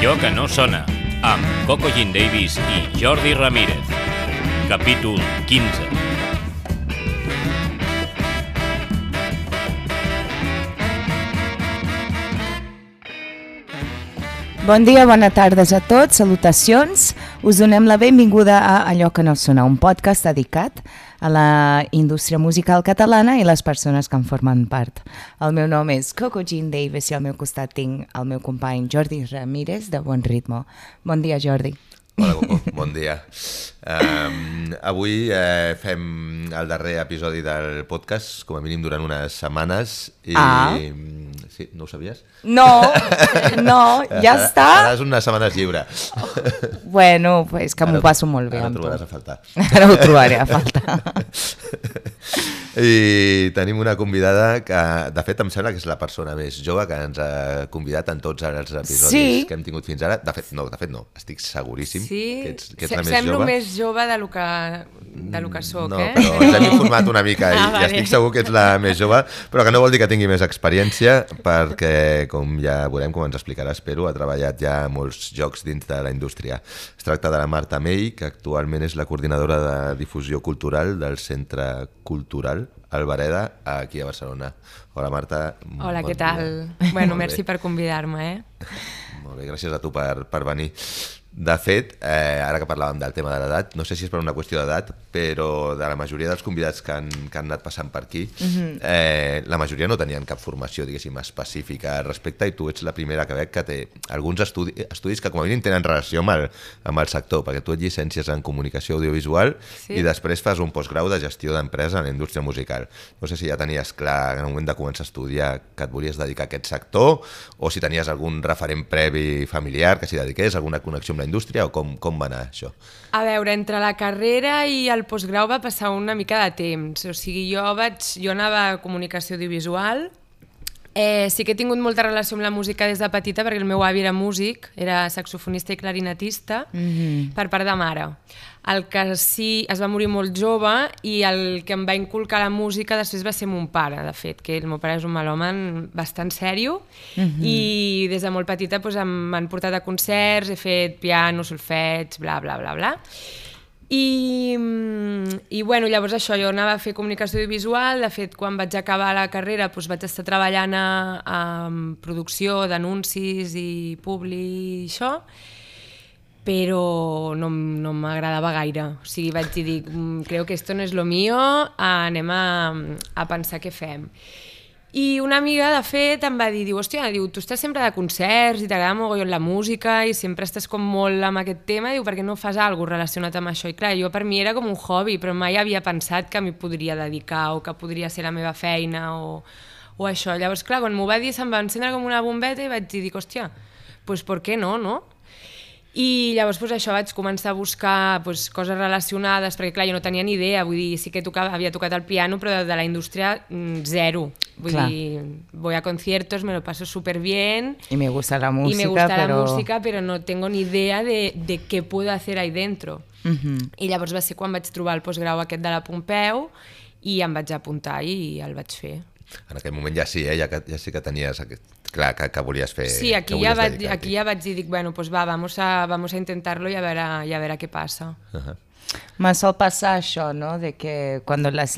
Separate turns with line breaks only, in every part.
Allò que no sona, amb Coco Jean Davis i Jordi Ramírez. Capítol 15.
Bon dia, bona tardes a tots, salutacions. Us donem la benvinguda a Allò que no sona, un podcast dedicat a la indústria musical catalana i les persones que en formen part. El meu nom és Coco Jean Davis i al meu costat tinc el meu company Jordi Ramírez de Bon Ritmo. Bon dia, Jordi.
Hola, Coco, bon dia. Um, avui eh, fem el darrer episodi del podcast, com a mínim durant unes setmanes. I,
Ah.
Sí, no ho sabies?
No, no, ja
Ara-
està.
Faràs unes setmanes lliure.
Bueno, pues que m'ho
Ara-
passo molt bé
Ara
amb
trobaràs
tu.
a faltar.
Ara ho trobaré a faltar.
I tenim una convidada que, de fet, em sembla que és la persona més jove que ens ha convidat en tots els episodis
Sí.
que hem tingut fins ara. De fet, no, de fet no, estic seguríssim
Sí,
que ets, que ets
Se-
la més
semblo
jove.
més jove de lo que, de lo que soc,
no,
eh?
però ens hem informat una mica i,
Ah,
i
vale.
estic segur que ets la més jove, però que no vol dir que tingui més experiència, perquè, com ja veurem, com ens explicarà, espero, ha treballat ja a molts jocs dins de la indústria. Es tracta de la Marta May, que actualment és la coordinadora de difusió cultural del Centre Cultural Albareda, aquí a Barcelona. Hola, Marta.
Hola,
bon
què tal?
dia.
Bueno,
Molt
merci per convidar-me, eh?
Molt bé, gràcies a tu per, per venir. De fet, eh, ara que parlàvem del tema de l'edat, no sé si és per una qüestió d'edat, però de la majoria dels convidats que han, que han anat passant per aquí, eh, la majoria no tenien cap formació, diguéssim, específica al respecte, i tu ets la primera que veig que té alguns estudi estudis que com a mínim tenen relació amb el, amb el sector, perquè tu et llicències en comunicació audiovisual
Sí.
i després fas un postgrau de gestió d'empresa en la indústria musical. No sé si ja tenies clar en el moment de començar a estudiar que et volies dedicar a aquest sector o si tenies algun referent previ familiar que s'hi dediqués, alguna connexió amb la indústria o com, com va anar això?
A veure, entre la carrera i el postgrau va passar una mica de temps. O sigui, jo vaig... Jo anava a comunicació audiovisual, Eh, sí que he tingut molta relació amb la música des de petita perquè el meu avi era músic, era saxofonista i clarinetista mm -hmm. per part de mare. El que sí, es va morir molt jove i el que em va inculcar la música després va ser mon pare, de fet, que el meu pare és un melòman bastant sèrio mm -hmm. i des de molt petita doncs, m'han portat a concerts, he fet piano, solfeig, bla, bla, bla, bla. I, mm, I bueno, llavors això, jo anava a fer comunicació audiovisual, de fet quan vaig acabar la carrera doncs vaig estar treballant a, a en producció d'anuncis i publi i això, però no, no m'agradava gaire. O sigui, vaig dir, dic, "Mm, creo que esto no es lo mío, anem a, a pensar què fem. I una amiga, de fet, em va dir, diu, hòstia, diu, tu estàs sempre de concerts i t'agrada mogollon la música i sempre estàs com molt amb aquest tema, diu, per què no fas alguna relacionat amb això? I clar, jo per mi era com un hobby, però mai havia pensat que m'hi podria dedicar o que podria ser la meva feina o, o això. Llavors, clar, quan m'ho va dir se'm va encendre com una bombeta i vaig dir, hòstia, pues per què no, no? I llavors pues, això vaig començar a buscar pues, coses relacionades, perquè clar, jo no tenia ni idea, vull dir, sí que tocava, havia tocat el piano, però de, de la indústria mm, zero. Vull
Clar.
dir, voy a conciertos, me lo paso súper bien,
Y me gusta la
y
música,
me gusta
pero...
la música, pero no tengo ni idea de, de què puedo hacer ahí dentro.
Mhm.
I llavors va ser quan vaig trobar el postgrau aquest de la Pompeu i em vaig apuntar i el vaig fer.
En aquell moment ja sí, eh? ja, que, ja sí que tenies aquest, clar que, que volies fer...
Sí, aquí ja, vaig, aquí ja vaig dir, dic, bueno, pues va, vamos a, vamos a intentarlo y a ver a, y a ver a qué pasa.
Uh-huh.
Me sol passar això, ¿no? De que cuando las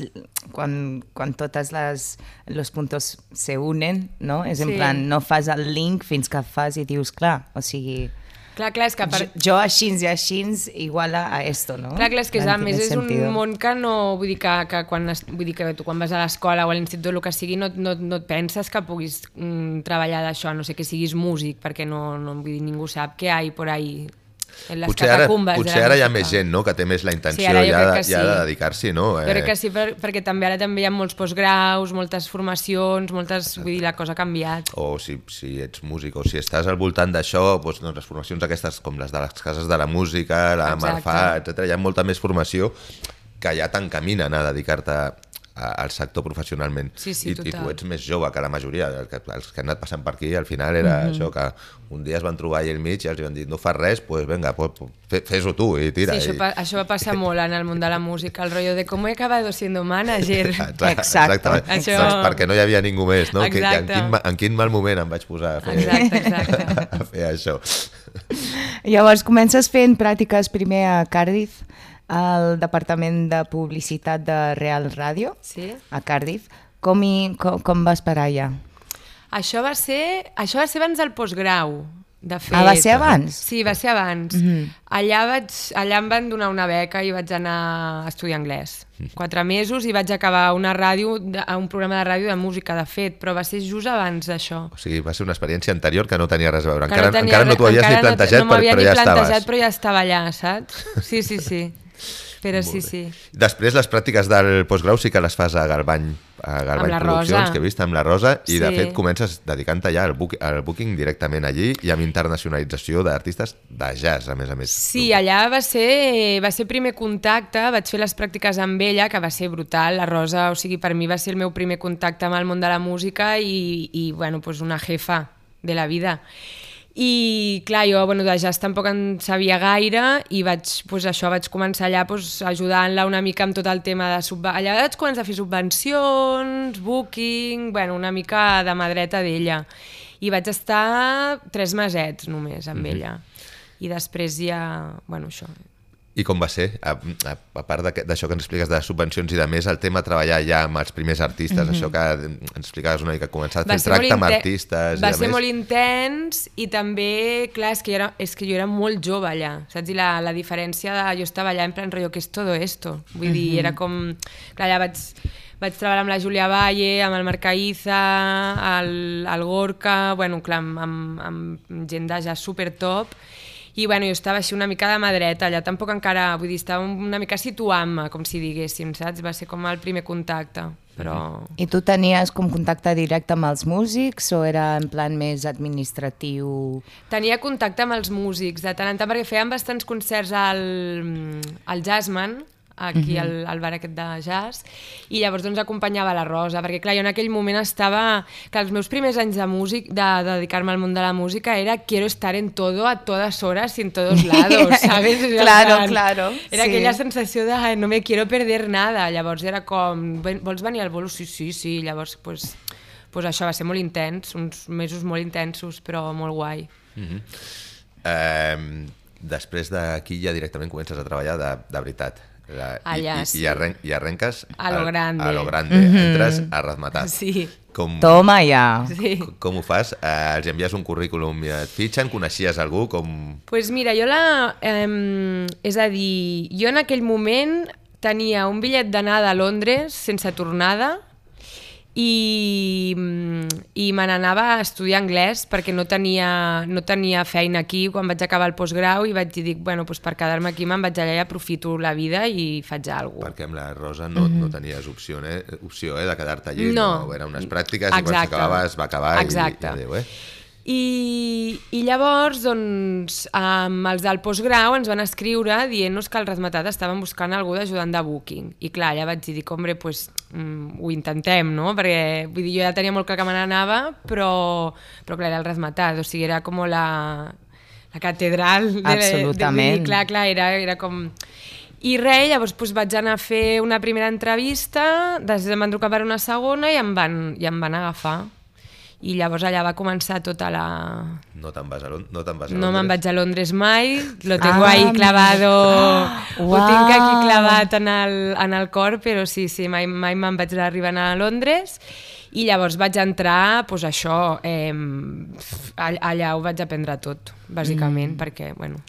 quan, quan totes les los puntos se unen, no? És en
Sí.
plan, no fas el link fins que fas i dius, clar, o sigui,
Clar, clar, és que per...
jo, jo així i així igual a, a esto, no?
Clar, clar, és que és, a més és
sentido.
un món que no... Vull dir que, que quan, es, vull dir que tu quan vas a l'escola o a l'institut o el que sigui no, no, no et penses que puguis mm, treballar d'això, no sé que siguis músic, perquè no, no vull dir, ningú sap què hi ha por ahí
Potser ara, potser ara hi ha més gent no? que té més la intenció
Sí,
ja, de,
que
ja de
sí.
dedicar-s'hi, no? Eh,
crec que sí, per, perquè també ara també hi ha molts postgraus, moltes formacions, moltes... Vull dir, la cosa ha canviat.
o si, si ets músic o si estàs al voltant d'això, doncs, doncs, les formacions aquestes com les de les cases de la música, la
Exacte.
Marfà, etc. hi ha molta més formació que ja t'encaminen a dedicar-te al sector professionalment.
Sí, sí,
I, I tu ets més jove que la majoria, el que, els que han anat passant per aquí, al final era
Mhm.
això, que un dia es van trobar allà al mig i els van dir no fas res, doncs pues venga, pues, fe- fes-ho tu i tira.
Sí, això,
i...
pa, això va passar molt en el món de la música, el rotllo de com he acabado siendo manager.
Exacte,
Exacte.
Això-
Doncs perquè no hi havia ningú més, no? Que, que en, quin, en quin mal moment em vaig posar a fer,
Exacte, exacte.
a fer això.
Llavors comences fent pràctiques primer a Cardiff, al Departament de Publicitat de Real Ràdio,
Sí.
a Cardiff. Com, hi, com, com vas parar allà?
Això va ser, això va ser abans del postgrau, de fet.
Ah, va ser abans?
Sí, va ser abans. Mm -hmm. allà, vaig, allà em van donar una beca i vaig anar a estudiar anglès. Quatre mesos i vaig acabar una ràdio, de- un programa de ràdio de música, de fet, però va ser just abans d'això.
O sigui, va ser una experiència anterior que no tenia res a veure.
Que
Encara,
tenia
encara no t'ho havies ni
no-
plantejat,
no, m'havia
però,
ni
però ja
plantejat,
estaves.
però ja estava allà, saps? Sí, sí, sí. Però sí, sí.
Després, les pràctiques del postgrau sí que les fas a Galbany, a
la
Produccions,
Rosa.
que he vist, amb la Rosa, i de
Sí.
fet comences dedicant-te ja al, book, al booking directament allí i amb internacionalització d'artistes de jazz, a més a més.
Sí, allà va ser, va ser primer contacte, vaig fer les pràctiques amb ella, que va ser brutal, la Rosa, o sigui, per mi va ser el meu primer contacte amb el món de la música i, i bueno, pues una jefa de la vida. I clar, jo bueno, de jazz tampoc en sabia gaire i vaig, pues, això vaig començar allà pues, ajudant-la una mica amb tot el tema de subvencions. Allà vaig començar a fer subvencions, booking, bueno, una mica de mà dreta d'ella. I vaig estar tres mesets només amb mm -hmm. ella. I després ja, bueno, això.
I com va ser? A, a, a part d'això que ens expliques de subvencions i de més, el tema treballar ja amb els primers artistes, això que ens explicaves una mica, començar
molt
tracte amb artistes
va
i
ser
més.
molt intens i també, clar, és que jo era, és que jo era molt jove allà, saps? I la, la diferència de... Jo estava allà en plan rotllo, què és todo esto? Vull dir, era com... Clar, allà vaig, vaig treballar amb la Júlia Valle, amb el Marc Aiza, el, el Gorka, bueno, clar, amb, amb, amb gent de ja super top, i bueno, jo estava així una mica de mà dreta, allà tampoc encara, vull dir, estava una mica situant-me, com si diguéssim, saps? Va ser com el primer contacte, però...
I tu tenies com contacte directe amb els músics o era en plan més administratiu?
Tenia contacte amb els músics, de tant en tant, perquè fèiem bastants concerts al, al Jazzman, aquí al, al bar aquest de jazz, i llavors doncs acompanyava la Rosa, perquè clar, jo en aquell moment estava... Clar, els meus primers anys de músic, de, de dedicar-me al món de la música, era quiero estar en todo, a todas horas y en todos lados, ¿sabes?
Claro,
plan-
claro,
Era
sí.
aquella sensació de "Ai, no me quiero perder nada, llavors era com, "Ven- vols venir al bolo? Sí, sí, sí, llavors pues, pues això va ser molt intens, uns mesos molt intensos, però molt guai.
Eh, després d'aquí ja directament comences a treballar de, de veritat. La,
Allà,
i, i,
sí.
i, arren, I arrenques
A lo grande.
A lo grande. Mm -hmm. Entres a Razmetat.
Sí.
Com,
Toma ja!
Sí.
com, com ho fas? Eh, els envies un currículum i et fitxen? Coneixies algú? Com...
pues mira, jo la... Eh, és a dir, jo en aquell moment tenia un bitllet d'anada a Londres sense tornada i, mm, i me n'anava a estudiar anglès perquè no tenia, no tenia feina aquí quan vaig acabar el postgrau i vaig dir, bueno, doncs per quedar-me aquí me'n vaig allà i aprofito la vida i faig alguna cosa.
Perquè amb la Rosa no, no tenies opció, eh? opció eh? de quedar-te allí.
No.
Eren unes pràctiques i quan
Exacte.
s'acabava es va acabar
Exacte.
i, i adéu, eh?
I, I llavors, doncs, amb els del postgrau ens van escriure dient-nos que el Rasmetat estaven buscant algú d'ajudant de booking. I clar, ja vaig dir, hombre, pues, mm, ho intentem, no? Perquè vull dir, jo ja tenia molt clar que me n'anava, però, però clar, era el Rasmetat, o sigui, era com la, la catedral. De,
Absolutament.
De, de, clar, clar, era, era com... I res, llavors doncs, vaig anar a fer una primera entrevista, després em van trucar per una segona i em van, i em van agafar. I llavors allà va començar tota la...
No te'n vas a, Lon no te'n vas a
No me'n
Londres?
vaig a Londres mai, lo tengo
Ah,
ahí clavado, ho
Uau.
tinc aquí clavat en el, en el cor, però sí, sí, mai, mai me'n vaig arribar a Londres i llavors vaig entrar, doncs això, eh, all- allà ho vaig aprendre tot, bàsicament, mm. perquè, bueno,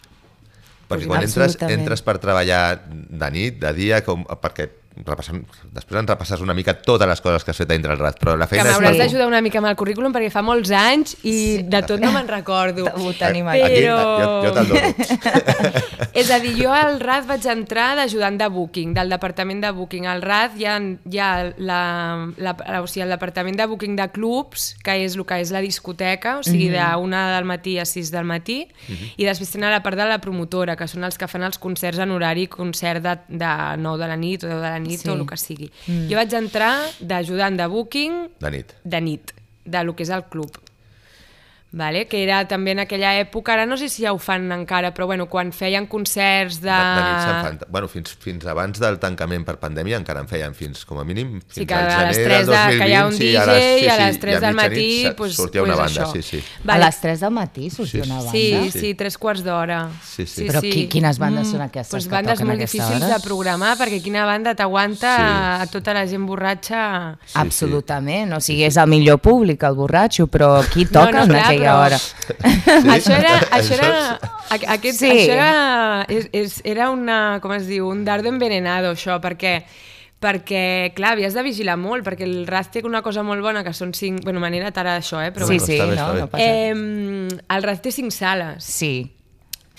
Perquè quan entres, entres per treballar de nit, de dia, com, perquè repassant, després ens repasses una mica totes les coses que has fet a Intralrat, però la
que
feina és...
m'hauràs
Sí.
d'ajudar una mica amb el currículum perquè fa molts anys i sí. de tot no me'n recordo.
Ho tenim
Aquí,
aquí.
Però-
jo, jo te'l dono.
És a dir, jo al RAD vaig entrar d'ajudant de booking, del departament de booking. Al RAD hi ha, hi ha la, la, o sigui, el departament de booking de clubs, que és el que és la discoteca, o sigui, de una del matí a 6 del matí, i després tenen la part de la promotora, que són els que fan els concerts en horari concert de, de 9 de la nit o 10 de la nit
Sí.
o el que sigui. Jo vaig entrar d'ajudant de booking
De nit.
de nit, de lo que és el club. Vale? que era també en aquella època, ara no sé si ja ho fan encara, però bueno, quan feien concerts de...
De, de fan, bueno, fins, fins abans del tancament per pandèmia encara en feien fins, com a mínim, fins
Sí, que
al
a les
gener
3
del
de,
2020,
que hi ha un
sí,
DJ
a les, sí,
i a
sí,
les 3
i a
del matí pues,
sortia
pues
una banda,
això.
sí, sí.
A les 3 del matí sortia
Sí,
una banda?
Sí,
Sí.
sí, tres quarts d'hora.
Sí, sí.
Però qui- quines bandes són aquestes
pues
que
bandes
a
molt difícils de programar perquè quina banda t'aguanta
Sí.
a tota la gent borratxa...
Sí,
Absolutament, o sigui, és el millor públic, el borratxo, però qui
No,
toca
no,
en
clar,
aquella
però-
hora?
Sí?
Això era... Això
Això
era aquest,
Sí.
això era, és, és, era una, com es diu, un dardo envenenado, això, perquè perquè, clar, havies de vigilar molt, perquè el RAS té una cosa molt bona, que són cinc... Bueno, m'he anat ara això, eh? Però
Sí,
bueno.
sí,
bé,
no, no passa.
Eh, el RAS té cinc sales,
Sí,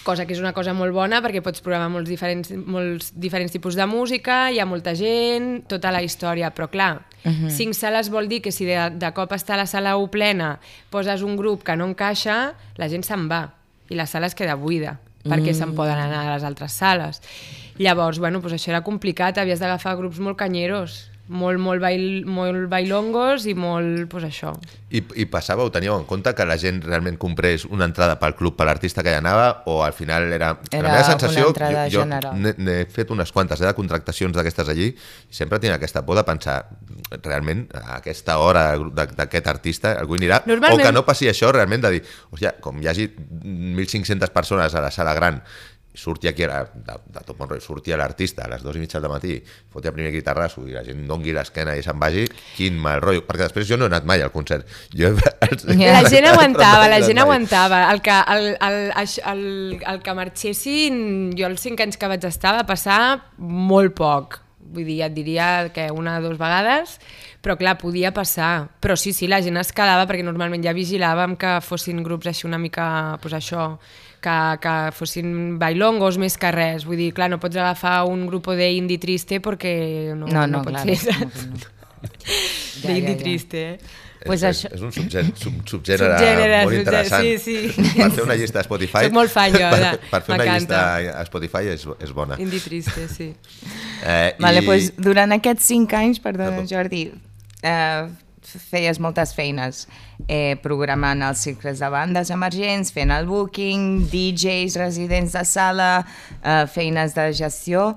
cosa que és una cosa molt bona perquè pots programar molts diferents, molts diferents tipus de música, hi ha molta gent, tota la història, però clar, uh -huh. cinc sales vol dir que si de, de cop està la sala 1 plena, poses un grup que no encaixa, la gent se'n va i la sala es queda buida perquè se'n poden anar a les altres sales. Llavors, bueno, doncs això era complicat, havies d'agafar grups molt canyeros, molt, molt, bail, molt bailongos i molt, doncs això.
I, I passàveu, teníeu en compte que la gent realment comprés una entrada pel club, per l'artista que hi anava, o al final era...
Era
la meva sensació, jo, jo n'he- fet unes quantes eh, de contractacions d'aquestes allí, i sempre tinc aquesta por de pensar, realment, a aquesta hora d'aquest artista, algú hi anirà,
Normalment-
o que no passi això realment de dir, hòstia, com hi hagi 1.500 persones a la sala gran, surti aquí, a, de, de tot bon rotllo, surti a l'artista a les dues i mitja del matí, foti el primer guitarrasso i la gent dongui l'esquena i se'n vagi, quin mal rotllo, perquè després jo no he anat mai al concert. Jo,
Ja.
La gent aguantava, la gent aguantava. El que, el, el, el, el, el que marxessin, jo els cinc anys que vaig estar va passar molt poc. Vull dir, et diria que una o dues vegades, però clar, podia passar. Però sí, sí, la gent es quedava perquè normalment ja vigilàvem que fossin grups així una mica, pues això, que, que fossin bailongos més que res. Vull dir, clar, no pots agafar un grup de indie triste perquè no,
no, no,
pot
clar.
ser,
no,
saps?
no.
De indie triste, eh?
Pues
és,
això-
és un subgènere, sub, subgènere,
Subgènere,
molt
subgènere,
interessant.
sí, sí.
Per fer una llista a Spotify...
Soc molt fan, jo,
per, per fer una llista a Spotify és, és bona.
Indie triste, sí.
Eh,
Vale,
i-
pues, durant aquests cinc anys, perdona. Jordi, eh, feies moltes feines eh, programant els cicles de bandes emergents, fent el booking, DJs, residents de sala, eh, feines de gestió...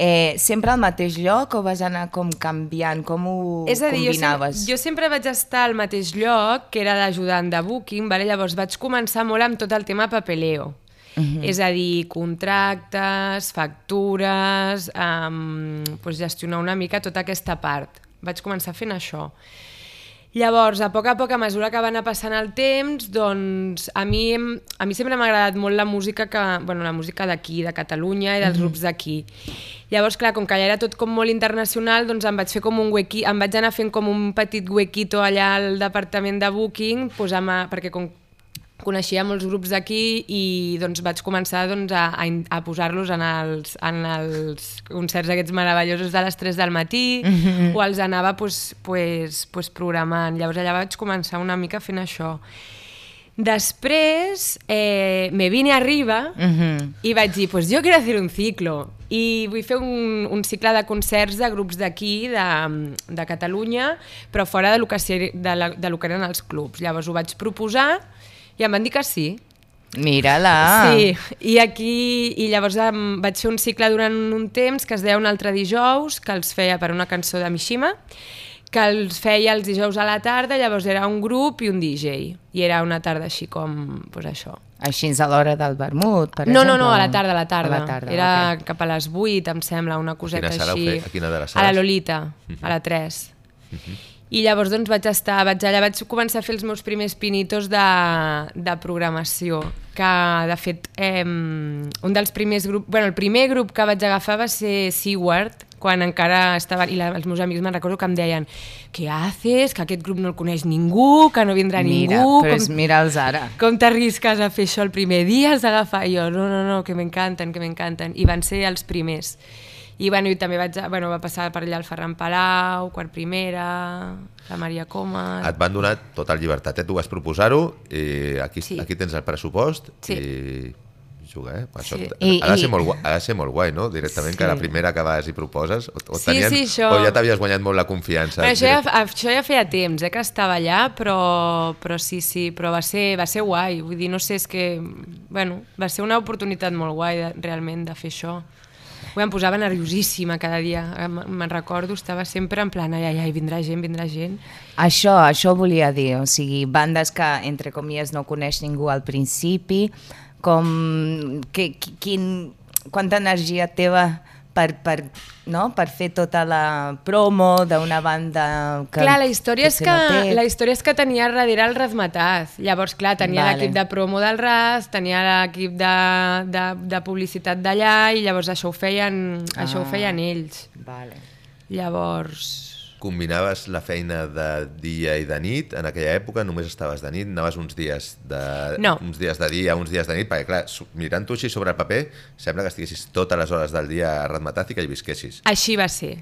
Eh, sempre al mateix lloc o vas anar com canviant? Com ho
És a dir, jo sempre,
combinaves?
jo sempre vaig estar al mateix lloc, que era d'ajudant de booking, vale? llavors vaig començar molt amb tot el tema papeleo. Uh -huh. És a dir, contractes, factures, um, pues gestionar una mica tota aquesta part. Vaig començar fent això. Llavors, a poc a poc, a mesura que va anar passant el temps, doncs a mi, a mi sempre m'ha agradat molt la música que, bueno, la música d'aquí, de Catalunya i dels grups d'aquí. Llavors, clar, com que allà era tot com molt internacional, doncs em vaig fer com un huequi, em vaig anar fent com un petit huequito allà al departament de booking, doncs, amb, perquè com coneixia molts grups d'aquí i doncs vaig començar doncs, a, a, a posar-los en, els, en els concerts aquests meravellosos de les 3 del matí mm -hmm. o els anava pues, pues, pues programant. Llavors allà vaig començar una mica fent això. Després eh, me vine arriba
Mhm.
i vaig dir, pues jo quiero hacer un ciclo i vull fer un, un cicle de concerts de grups d'aquí, de, de Catalunya, però fora de lo, que, de, la, de lo que eren els clubs. Llavors ho vaig proposar i em van dir que sí.
Mira-la!
Sí, i aquí i llavors em, vaig fer un cicle durant un temps que es deia un altre dijous, que els feia per una cançó de Mishima, que els feia els dijous a la tarda, llavors era un grup i un DJ, i era una tarda així com, pues això.
Així a l'hora del vermut, per
no,
exemple?
no, no, a la tarda, a la tarda.
A la tarda,
era
ok.
cap a les 8, em sembla, una coseta
quina sala ho
així.
feia? A quina de les
A la
sales?
Lolita, a la 3. I llavors doncs vaig estar, vaig allà vaig començar a fer els meus primers pinitos de, de programació, que de fet eh, un dels primers grups, bueno, el primer grup que vaig agafar va ser Seward, quan encara estava, i la, els meus amics me'n recordo que em deien què haces, que aquest grup no el coneix ningú, que no vindrà
Mira,
ningú,
però
com,
és, mira'ls ara.
com t'arrisques a fer això el primer dia, has d'agafar I jo, no, no, no, que m'encanten, que m'encanten. I van ser els primers. I, bueno, i també vaig, bueno, va passar per allà el Ferran Palau, quart primera, la Maria Coma...
Et van donar total llibertat, eh? tu vas proposar-ho i aquí,
Sí.
aquí tens el pressupost
Sí.
i jugar, eh? Això
Sí.
I-
ha, de ser
i-
molt guai, ha de ser molt guai, no? Directament que
Sí.
la primera que vas i proposes, o, o,
Sí,
tenien,
sí, això-
o ja t'havies guanyat molt la confiança.
Però això, ja, això ja feia temps eh, que estava allà, però, però sí, sí, però va ser, va ser guai. Vull dir, no sé, és que... Bueno, va ser una oportunitat molt guai, de, realment, de fer això. Ui, em posava nerviosíssima cada dia. Em- Me'n recordo, estava sempre en plan, ai, ai, ai, vindrà gent, vindrà gent.
Això, això volia dir, o sigui, bandes que, entre comies, no coneix ningú al principi, com... Que, qui- quin, quanta energia teva per, per, no? per fer tota la promo d'una banda que
clar, la història, és que,
no té.
la història és que tenia darrere el Razmataz. Llavors, clar, tenia
Vale.
l'equip de promo del Raz, tenia l'equip de, de, de publicitat d'allà i llavors això ho feien, ah. això ho
Ah.
feien ells.
Vale.
Llavors...
Combinaves la feina de dia i de nit, en aquella època només estaves de nit, anaves uns dies de,
No.
uns dies de dia, uns dies de nit, perquè clar, mirant-ho així sobre el paper, sembla que estiguessis totes les hores del dia a Ratmataz i que hi visquessis.
Així va ser.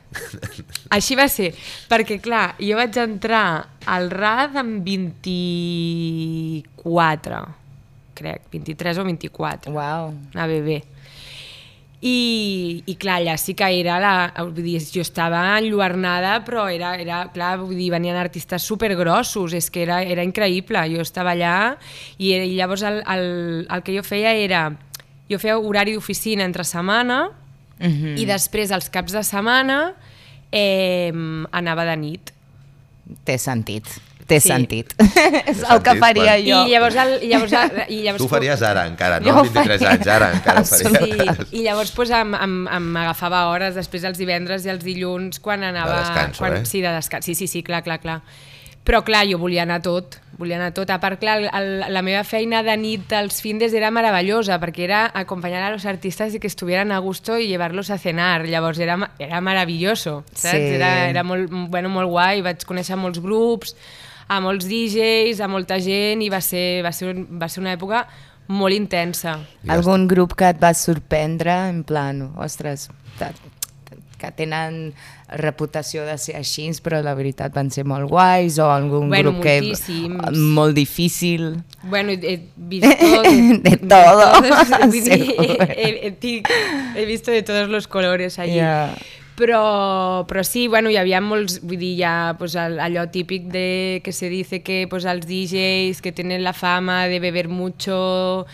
Així va ser. Perquè, clar, jo vaig entrar al RAD amb 24, crec, 23 o 24.
Uau.
a bebè. I, i clar, allà sí que era la... Vull dir, jo estava enlluernada, però era, era clar, vull dir, venien artistes supergrossos, és que era, era increïble. Jo estava allà i, i llavors el, el, el que jo feia era... Jo feia horari d'oficina entre setmana
Mm -hmm.
i després, els caps de setmana, eh, anava de nit.
Té sentit. Té
Sí.
sentit. És el que faria
quan-
jo.
I llavors... El, i llavors, i llavors
Tu faries ara encara, no?
Jo ho
Amb 23
faria.
anys, ara encara ho faries.
Sí, i llavors pues, em, em, em agafava hores després els divendres i els dilluns quan anava...
De descanso,
quan,
eh?
Sí, de descans. Sí, sí, sí, clar, clar, clar. Però clar, jo volia anar tot, volia anar tot. A part, clar, el, el, la meva feina de nit als findes era meravellosa, perquè era acompanyar a los artistas y que estuvieran a gusto y llevarlos a cenar. Llavors era, era meravelloso, saps?
Sí.
Era, era molt, bueno, molt guai, vaig conèixer molts grups, a molts DJs, a molta gent, i va ser, va ser, un- va ser una època molt intensa.
Algun grup que et va sorprendre, en plan, ostres, que tenen reputació de ser així, però la veritat van ser molt guais, o algun
Bueno,
grup que
moltíssims.
molt difícil.
Bueno, he visto todo.
De todo,
todos, dir,
seguro.
he, he, tic- he visto de todos los colores allí.
Ja.
Però, però sí, bueno, hi havia molts, vull dir, ja pues, allò típic de que se dice que pues, els DJs que tenen la fama de beber mucho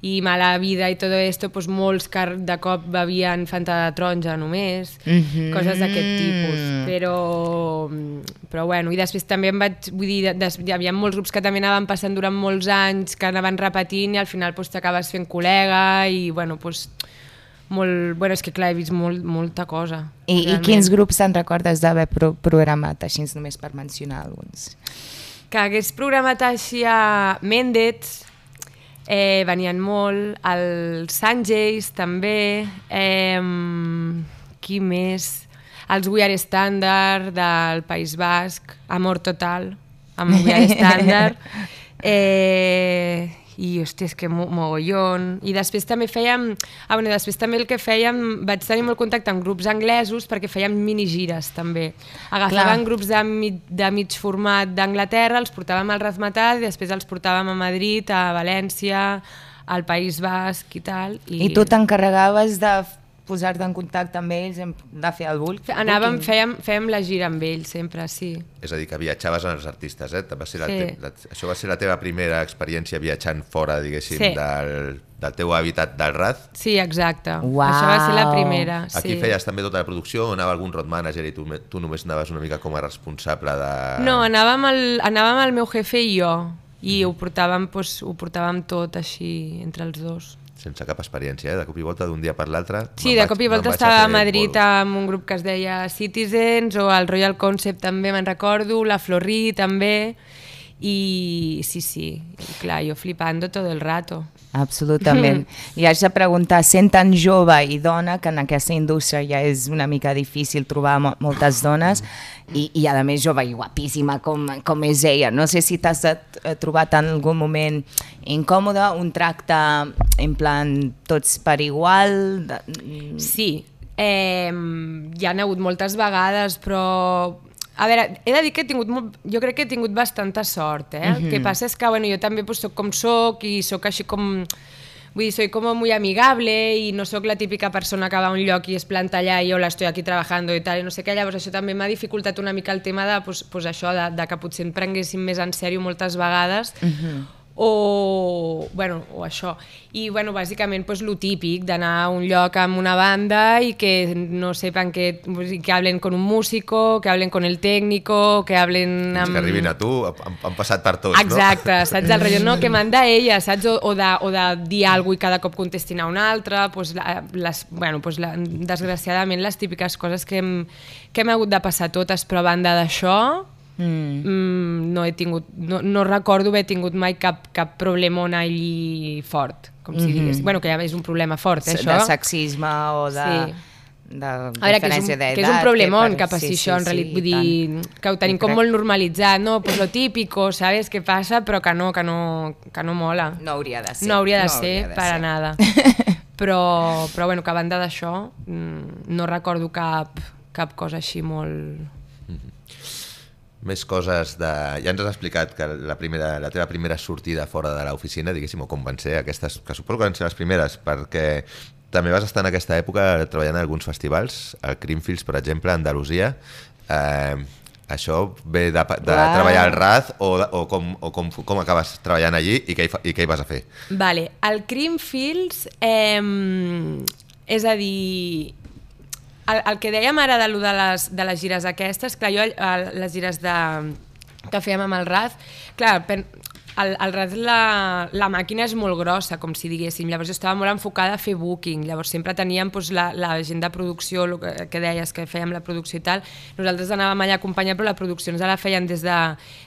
i mala vida i tot esto, pues, molts que de cop bevien Fanta de taronja només,
Mhm.
coses d'aquest tipus. Però, però bueno, i després també em vaig, vull dir, de- des, hi havia molts grups que també anaven passant durant molts anys, que anaven repetint i al final pues, t'acabes fent col·lega i bueno, pues, molt, bueno, és que clar, he vist molt, molta cosa.
I, I quins grups te'n recordes d'haver pro programat, així només per mencionar alguns?
Que hagués programat així a Mendez, eh, venien molt, el Sanjays també, eh, qui més? Els We Are Standard del País Basc, Amor Total, amb We Are Standard, eh, i hòstia, és que mo mogollon. I després també fèiem, ah, bueno, després també el que fèiem, vaig tenir molt contacte amb grups anglesos perquè fèiem minigires també. Agafaven
Clar.
grups de, mig, de mig format d'Anglaterra, els portàvem al Razmataz i després els portàvem a Madrid, a València, al País Basc i tal. I,
I tu t'encarregaves de posar-te en contacte amb ells, en- de fer el bulk?
Anàvem,
booking?
fèiem, fèiem la gira amb ells sempre, sí.
És a dir, que viatjaves amb els artistes, eh? Va ser la
Sí.
te la, això va ser la teva primera experiència viatjant fora, diguéssim,
Sí.
del, del teu hàbitat del Raz.
Sí, exacte.
Uau.
Això va ser la primera.
Aquí
sí.
feies també tota la producció, o anava algun road manager i tu, tu només anaves una mica com a responsable de...
No, anàvem el, anàvem el meu jefe i jo, i
Mhm.
ho portàvem, doncs, ho portàvem tot així entre els dos.
Sense cap experiència, eh? De cop i volta, d'un dia per l'altre...
Sí, de
vaig-
cop i volta estava a Madrid
bolo.
amb un grup que es deia Citizens o el Royal Concept també me'n recordo, la Florí també i sí, sí, clar, jo flipando todo el rato.
Absolutament. I haig de preguntar, sent tan jove i dona, que en aquesta indústria ja és una mica difícil trobar mo moltes dones, i, i a més jove i guapíssima com, com és ella. No sé si t'has eh, trobat en algun moment incòmode, un tracte en plan tots per igual... De...
Sí, eh, hi han hagut moltes vegades, però... A veure, he de dir que he tingut molt, jo crec que he tingut bastanta sort, eh? El que passa és que bueno, jo també pues, soc com soc i sóc així com Vull dir, soy como muy amigable i no sóc la típica persona que va a un lloc i es planta allà i jo l'estoy aquí trabajando i tal, i no sé què, llavors això també m'ha dificultat una mica el tema de, pues, pues això, de, de que potser em prenguéssim més en sèrio moltes vegades, uh -huh o, bueno, o això. I bueno, bàsicament pues, lo típic d'anar a un lloc amb una banda i que no sepan que, que hablen con un músico, que hablen con el técnico, que hablen
amb... Que arribin a tu, han, han passat per tots,
Exacte,
no?
saps? El rotllo, no, que manda ella, saps? O, o, de, o de dir alguna i cada cop contestin a un altre, pues, les, bueno, pues, la, desgraciadament les típiques coses que hem, que hem hagut de passar totes, però a banda d'això, Mm. Mm, no he tingut, no, no recordo haver tingut mai cap, cap problema on allí fort, com si mm -hmm. digués. Bueno, que ja és un problema fort, eh, això.
De sexisme o de... Sí de
a veure, que és, un, que és un problemón que, passi sí, això, sí, en realitat, sí, vull dir, tant. que ho tenim com molt normalitzat, no? Pues lo típico, ¿sabes? què passa? Però que no, que no, que no mola.
No hauria de ser.
No hauria de no ser, de para ser. nada. però, però bueno, que a banda d'això, mm, no recordo cap, cap cosa així molt
més coses de... Ja ens has explicat que la, primera, la teva primera sortida fora de l'oficina, diguéssim, o com van ser aquestes, que suposo que van ser les primeres, perquè també vas estar en aquesta època treballant en alguns festivals, al Creamfields, per exemple, a Andalusia. Eh, això ve de, de wow. treballar al RAZ o, o, com, o com, com acabes treballant allí i què, hi, i què hi vas a fer?
Vale, el Creamfields, eh, és a dir, el, el que dèiem ara de, de, les, de les gires aquestes, clar, jo les gires de, que fèiem amb el RAZ, clar, pen, el, el RAZ la, la màquina és molt grossa, com si diguéssim, llavors jo estava molt enfocada a fer booking, llavors sempre teníem doncs, la, la gent de producció, el que, que deies que fèiem la producció i tal, nosaltres anàvem allà a acompanyar, però la producció ens la feien des, de,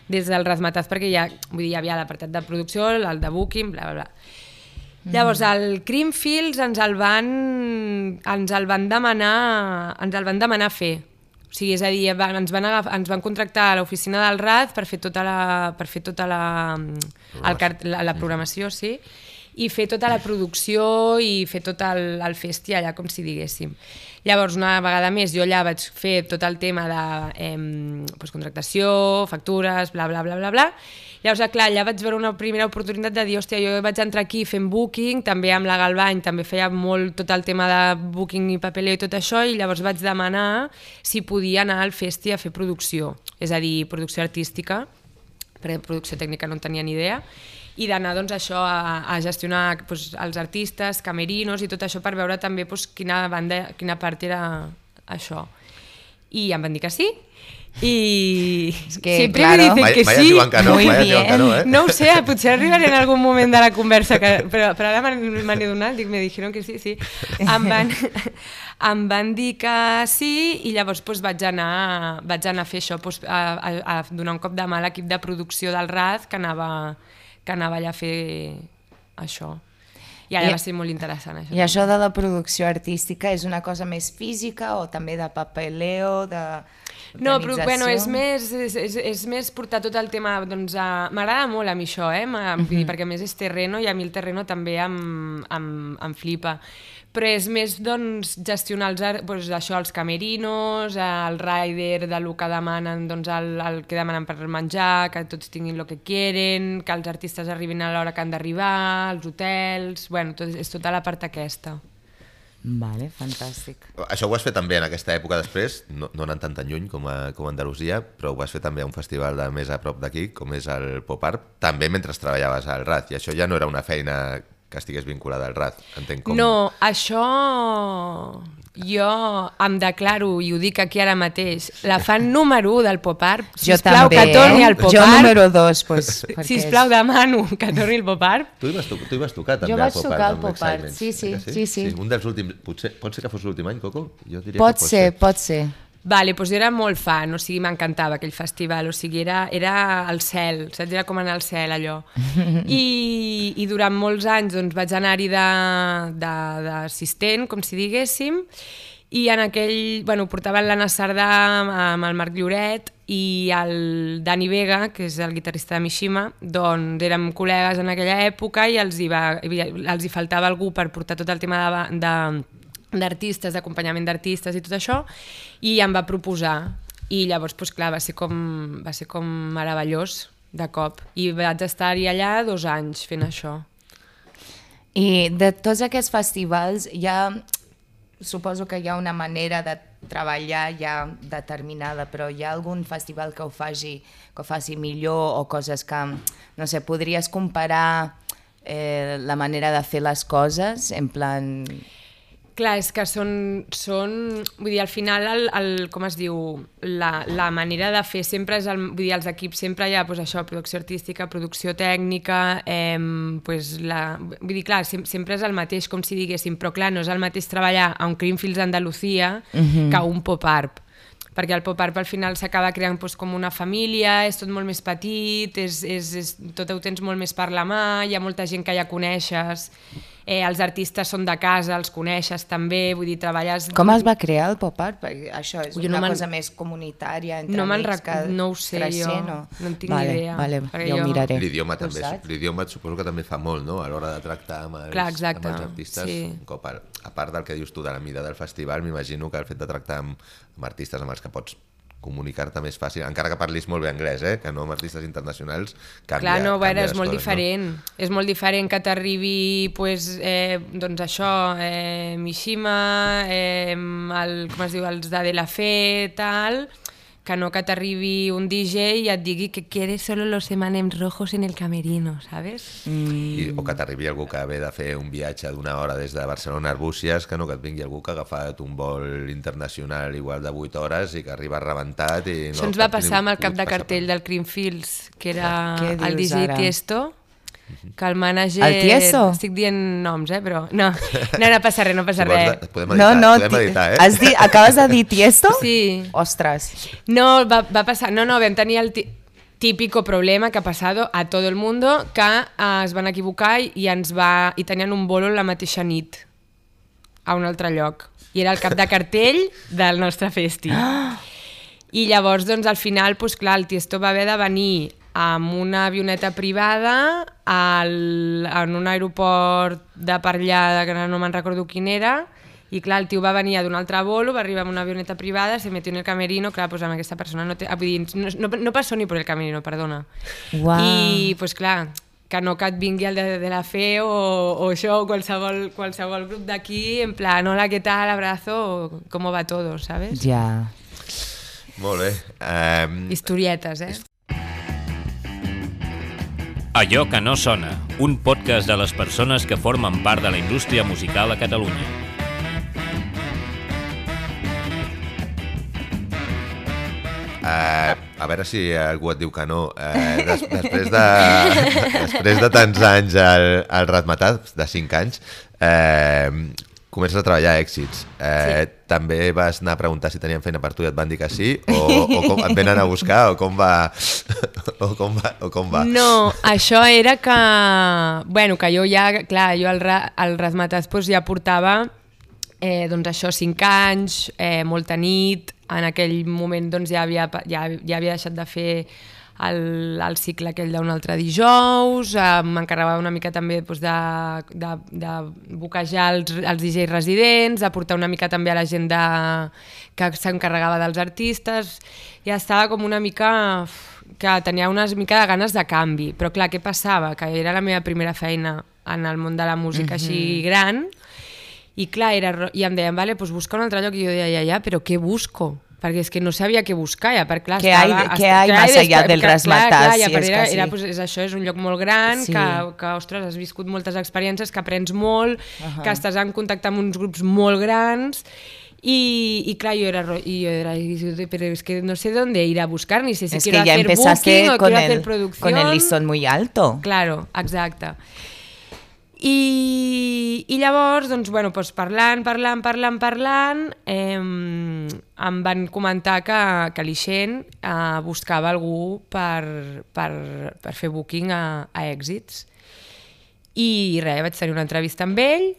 des del Razmataz, perquè ja, vull dir, hi havia l'apartat de producció, el de booking, bla, bla, bla. Llavors, el Creamfields ens el van, ens el van demanar, ens el van demanar fer. O sigui, és a dir, ens van, agafar, ens van contractar a l'oficina del RAD per fer tota la, per fer tota la, el, la, la programació, sí, i fer tota la producció i fer tot el, el festi allà, com si diguéssim. Llavors, una vegada més, jo allà vaig fer tot el tema de eh, pues, contractació, factures, bla, bla, bla, bla, bla, Llavors, clar, allà vaig veure una primera oportunitat de dir, hòstia, jo vaig entrar aquí fent booking, també amb la Galbany, també feia molt tot el tema de booking i papeleo i tot això, i llavors vaig demanar si podia anar al festi a fer producció, és a dir, producció artística, perquè producció tècnica no en tenia ni idea, i d'anar doncs, això a, a gestionar doncs, els artistes, camerinos i tot això per veure també doncs, quina, banda, quina part era això. I em van dir que sí, i
es que, sempre claro.
me dicen que sí.
Que no, Muy bien. Que no, eh?
no ho sé, potser arribaré en algun moment de la conversa, que, però, però ara m'han donat, dic, me dijeron que sí, sí. Em van, em van dir que sí i llavors pues, vaig, anar, vaig anar a fer això, pues, a, a, a donar un cop de mà a l'equip de producció del RAD que anava, que anava allà a fer això. I ara I, va ser molt interessant això.
I això de la producció artística és una cosa més física o també de papeleo, de
no, però bueno, és més, és, és, és més portar tot el tema... Doncs, M'agrada molt a mi això, eh? Uh -huh. dir, perquè a més és terreno i a mi el terreno també em, em, em flipa però és més doncs, gestionar els, doncs, això, els camerinos, el rider de lo que demanen, doncs, el, el que demanen per menjar, que tots tinguin el que quieren, que els artistes arribin a l'hora que han d'arribar, els hotels... Bueno, tot, és tota la part aquesta.
Vale, fantàstic.
Això ho vas fer també en aquesta època després, no, no anant tan tan lluny com a, com a Andalusia, però ho vas fer també a un festival de més a prop d'aquí, com és el Pop Art, també mentre treballaves al RAD, i això ja no era una feina que estigués vinculada al RAD, entenc com...
No, això jo em declaro, i ho dic aquí ara mateix, la fan número 1 del Pop Art.
Sisplau,
que torni al Pop Art.
Jo número 2, pues,
perquè... Sisplau, demano que torni al Pop Art.
Tu hi vas, tu, tu hi vas tocar també
jo
al Pop Art.
Jo vaig tocar al Pop Art, sí sí, sí, sí, sí.
Un dels últims, potser, pot ser que fos l'últim any, Coco?
Jo diria pot, que pot ser, ser, pot ser.
Vale, doncs jo era molt fan, o sigui, m'encantava aquell festival, o sigui, era, era el cel, saps? Era com anar al cel, allò. I, i durant molts anys doncs, vaig anar-hi d'assistent, com si diguéssim, i en aquell, bueno, portaven l'Anna Sardà amb el Marc Lloret i el Dani Vega, que és el guitarrista de Mishima, doncs érem col·legues en aquella època i els hi, va, els hi faltava algú per portar tot el tema de, de d'artistes, d'acompanyament d'artistes i tot això, i em va proposar. I llavors, doncs, clar, va ser com, va ser com meravellós de cop. I vaig estar-hi allà dos anys fent això.
I de tots aquests festivals ha, suposo que hi ha una manera de treballar ja determinada, però hi ha algun festival que ho faci, que ho faci millor o coses que, no sé, podries comparar eh, la manera de fer les coses, en plan...
Clar, és que són, són vull dir, al final, el, el, com es diu, la, la manera de fer sempre és, el, vull dir, els equips sempre hi ha pues, això, producció artística, producció tècnica, eh, pues, la, vull dir, clar, sem sempre és el mateix, com si diguéssim, però clar, no és el mateix treballar a un Creamfields Andalucía uh -huh. que a un pop-art perquè el pop-art al final s'acaba creant doncs, com una família, és tot molt més petit, és, és, és, tot ho tens molt més per la mà, hi ha molta gent que ja coneixes, eh, els artistes són de casa, els coneixes també, vull dir, treballes...
Com es va crear el pop art? Perquè això és
Ui,
una
no
cosa més comunitària, entre
no
amics,
rec...
que
no ho sé
creixent,
jo,
o...
no en tinc
vale,
ni idea.
Vale,
perquè
ja ho
jo-
miraré.
L'idioma també, l'idioma suposo que també fa molt, no?, a l'hora de tractar amb els,
Clar, exacte,
amb els artistes.
sí.
Un cop a, a part del que dius tu de la mida del festival, m'imagino que el fet de tractar amb, amb artistes amb els que pots comunicar-te més fàcil, encara que parlis molt bé anglès, eh? que no amb artistes internacionals, canvia,
Clar, no, veure, és molt
coses,
diferent. És molt diferent que t'arribi, pues, eh, doncs això, eh, Mishima, eh, el, com es diu, els de De La Fe, tal, que no que t'arribi un DJ i et digui que quiere solo los emanems rojos en el camerino, ¿sabes?
No? I, o que t'arribi algú que ve de fer un viatge d'una hora des de Barcelona a Arbúcies, que no que et vingui algú que ha agafat un vol internacional igual de 8 hores i que arriba rebentat i no
Això ens va passar amb el cap de cartell del Creamfields, que era
Què
el DJ
ara?
Tiesto, que el manager...
El Tiesto?
Estic dient noms, eh, però... No, no, no passa res, no passa res.
de- podem
No,
editar,
no,
podem
ti-
editar, eh?
has dit, acabes de dir Tiesto?
Sí.
Ostres.
No, va, va passar... No, no, vam tenir el tí- típico problema que ha passado a todo el mundo, que eh, es van equivocar i ens va... i tenien un bolo la mateixa nit a un altre lloc. I era el cap de cartell del nostre festi. I llavors, doncs, al final, doncs, clar, el Tiesto va haver de venir amb una avioneta privada al, en un aeroport de per allà, que no me'n recordo quin era, i clar, el tio va venir d'un altre volo, va arribar amb una avioneta privada, se metió en el camerino, clar, doncs amb aquesta persona no té... ah, Vull dir, no, no, no passó ni per el camerino, perdona.
Uau.
I, doncs clar, que no que et vingui el de, de la fe o, o això, o qualsevol, qualsevol grup d'aquí, en plan, hola, què tal, abrazo, com va todo, ¿sabes?
Ja.
Molt bé. Um,
Historietes, eh?
Allò que no sona, un podcast de les persones que formen part de la indústria musical a Catalunya.
Uh, a veure si algú et diu que no. Uh, des, després, de, després de tants anys al, al Ratmatat, de 5 anys, uh, comences a treballar èxits. Uh, sí. També vas anar a preguntar si tenien feina per tu i et van dir que sí? O, o com et venen a buscar? O com va? O com va? O com va?
No, això era que... Bueno, que jo ja, clar, jo al, al Razmatàs doncs, ja portava eh, doncs això, 5 anys, eh, molta nit, en aquell moment doncs, ja, havia, ja, ja havia deixat de fer el, el cicle aquell d'un altre dijous, eh, m'encarregava una mica també doncs, de, de, de boquejar els, els DJs residents, de portar una mica també a la gent de, que s'encarregava dels artistes, ja estava com una mica que tenia una mica de ganes de canvi, però clar, què passava? Que era la meva primera feina en el món de la música així gran, i clar, era, i em deien, vale, pues busca un altre lloc, i jo deia, ja, ja, però què busco? Perquè és que no sabia què buscar, ja, perquè clar,
hay-
estava...
què hay
clar,
más
i
allá
després-
del
clar,
razzmatazz,
Clar, i
si és
era,
que
era,
sí.
pues, és això, és un lloc molt gran,
Sí.
que, que, ostres, has viscut moltes experiències, que aprens molt,
Ahà.
que estàs en contacte amb uns grups molt grans, y, y claro, yo era, y yo era, pero es que no sé dónde ir a buscar, ni sé si
es que
quiero
ya
hacer
empezaste
booking o quiero hacer producción.
con el listón muy alto.
Claro, exacte. I, i llavors, doncs, bueno, doncs parlant, parlant, parlant, parlant, eh, em van comentar que, que l'Ixent eh, buscava algú per, per, per fer booking a, a èxits. I res, vaig tenir una entrevista amb ell
I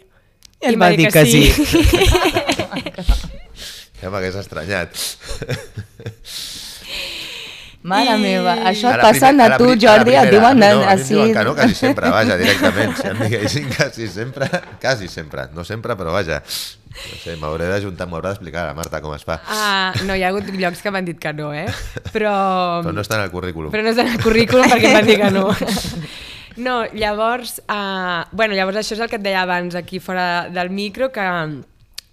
ell
em va dir que sí.
Ja m'hagués estranyat.
Mare
I-
meva, això et passa
primer-
a tu,
a la
Jordi, et diuen
a mi no, a mi diuen que no, quasi sempre, vaja, directament. Si em diguessin quasi sempre, quasi sempre. No sempre, però vaja. No sé, m'hauré d'ajuntar, m'haurà d'explicar a la Marta com es fa.
Ah, no, hi ha hagut llocs que m'han dit que no, eh? Però...
Però no està en el currículum.
Però no és en el currículum perquè em van dir que no. No, llavors, uh, bueno, llavors això és el que et deia abans aquí fora del micro, que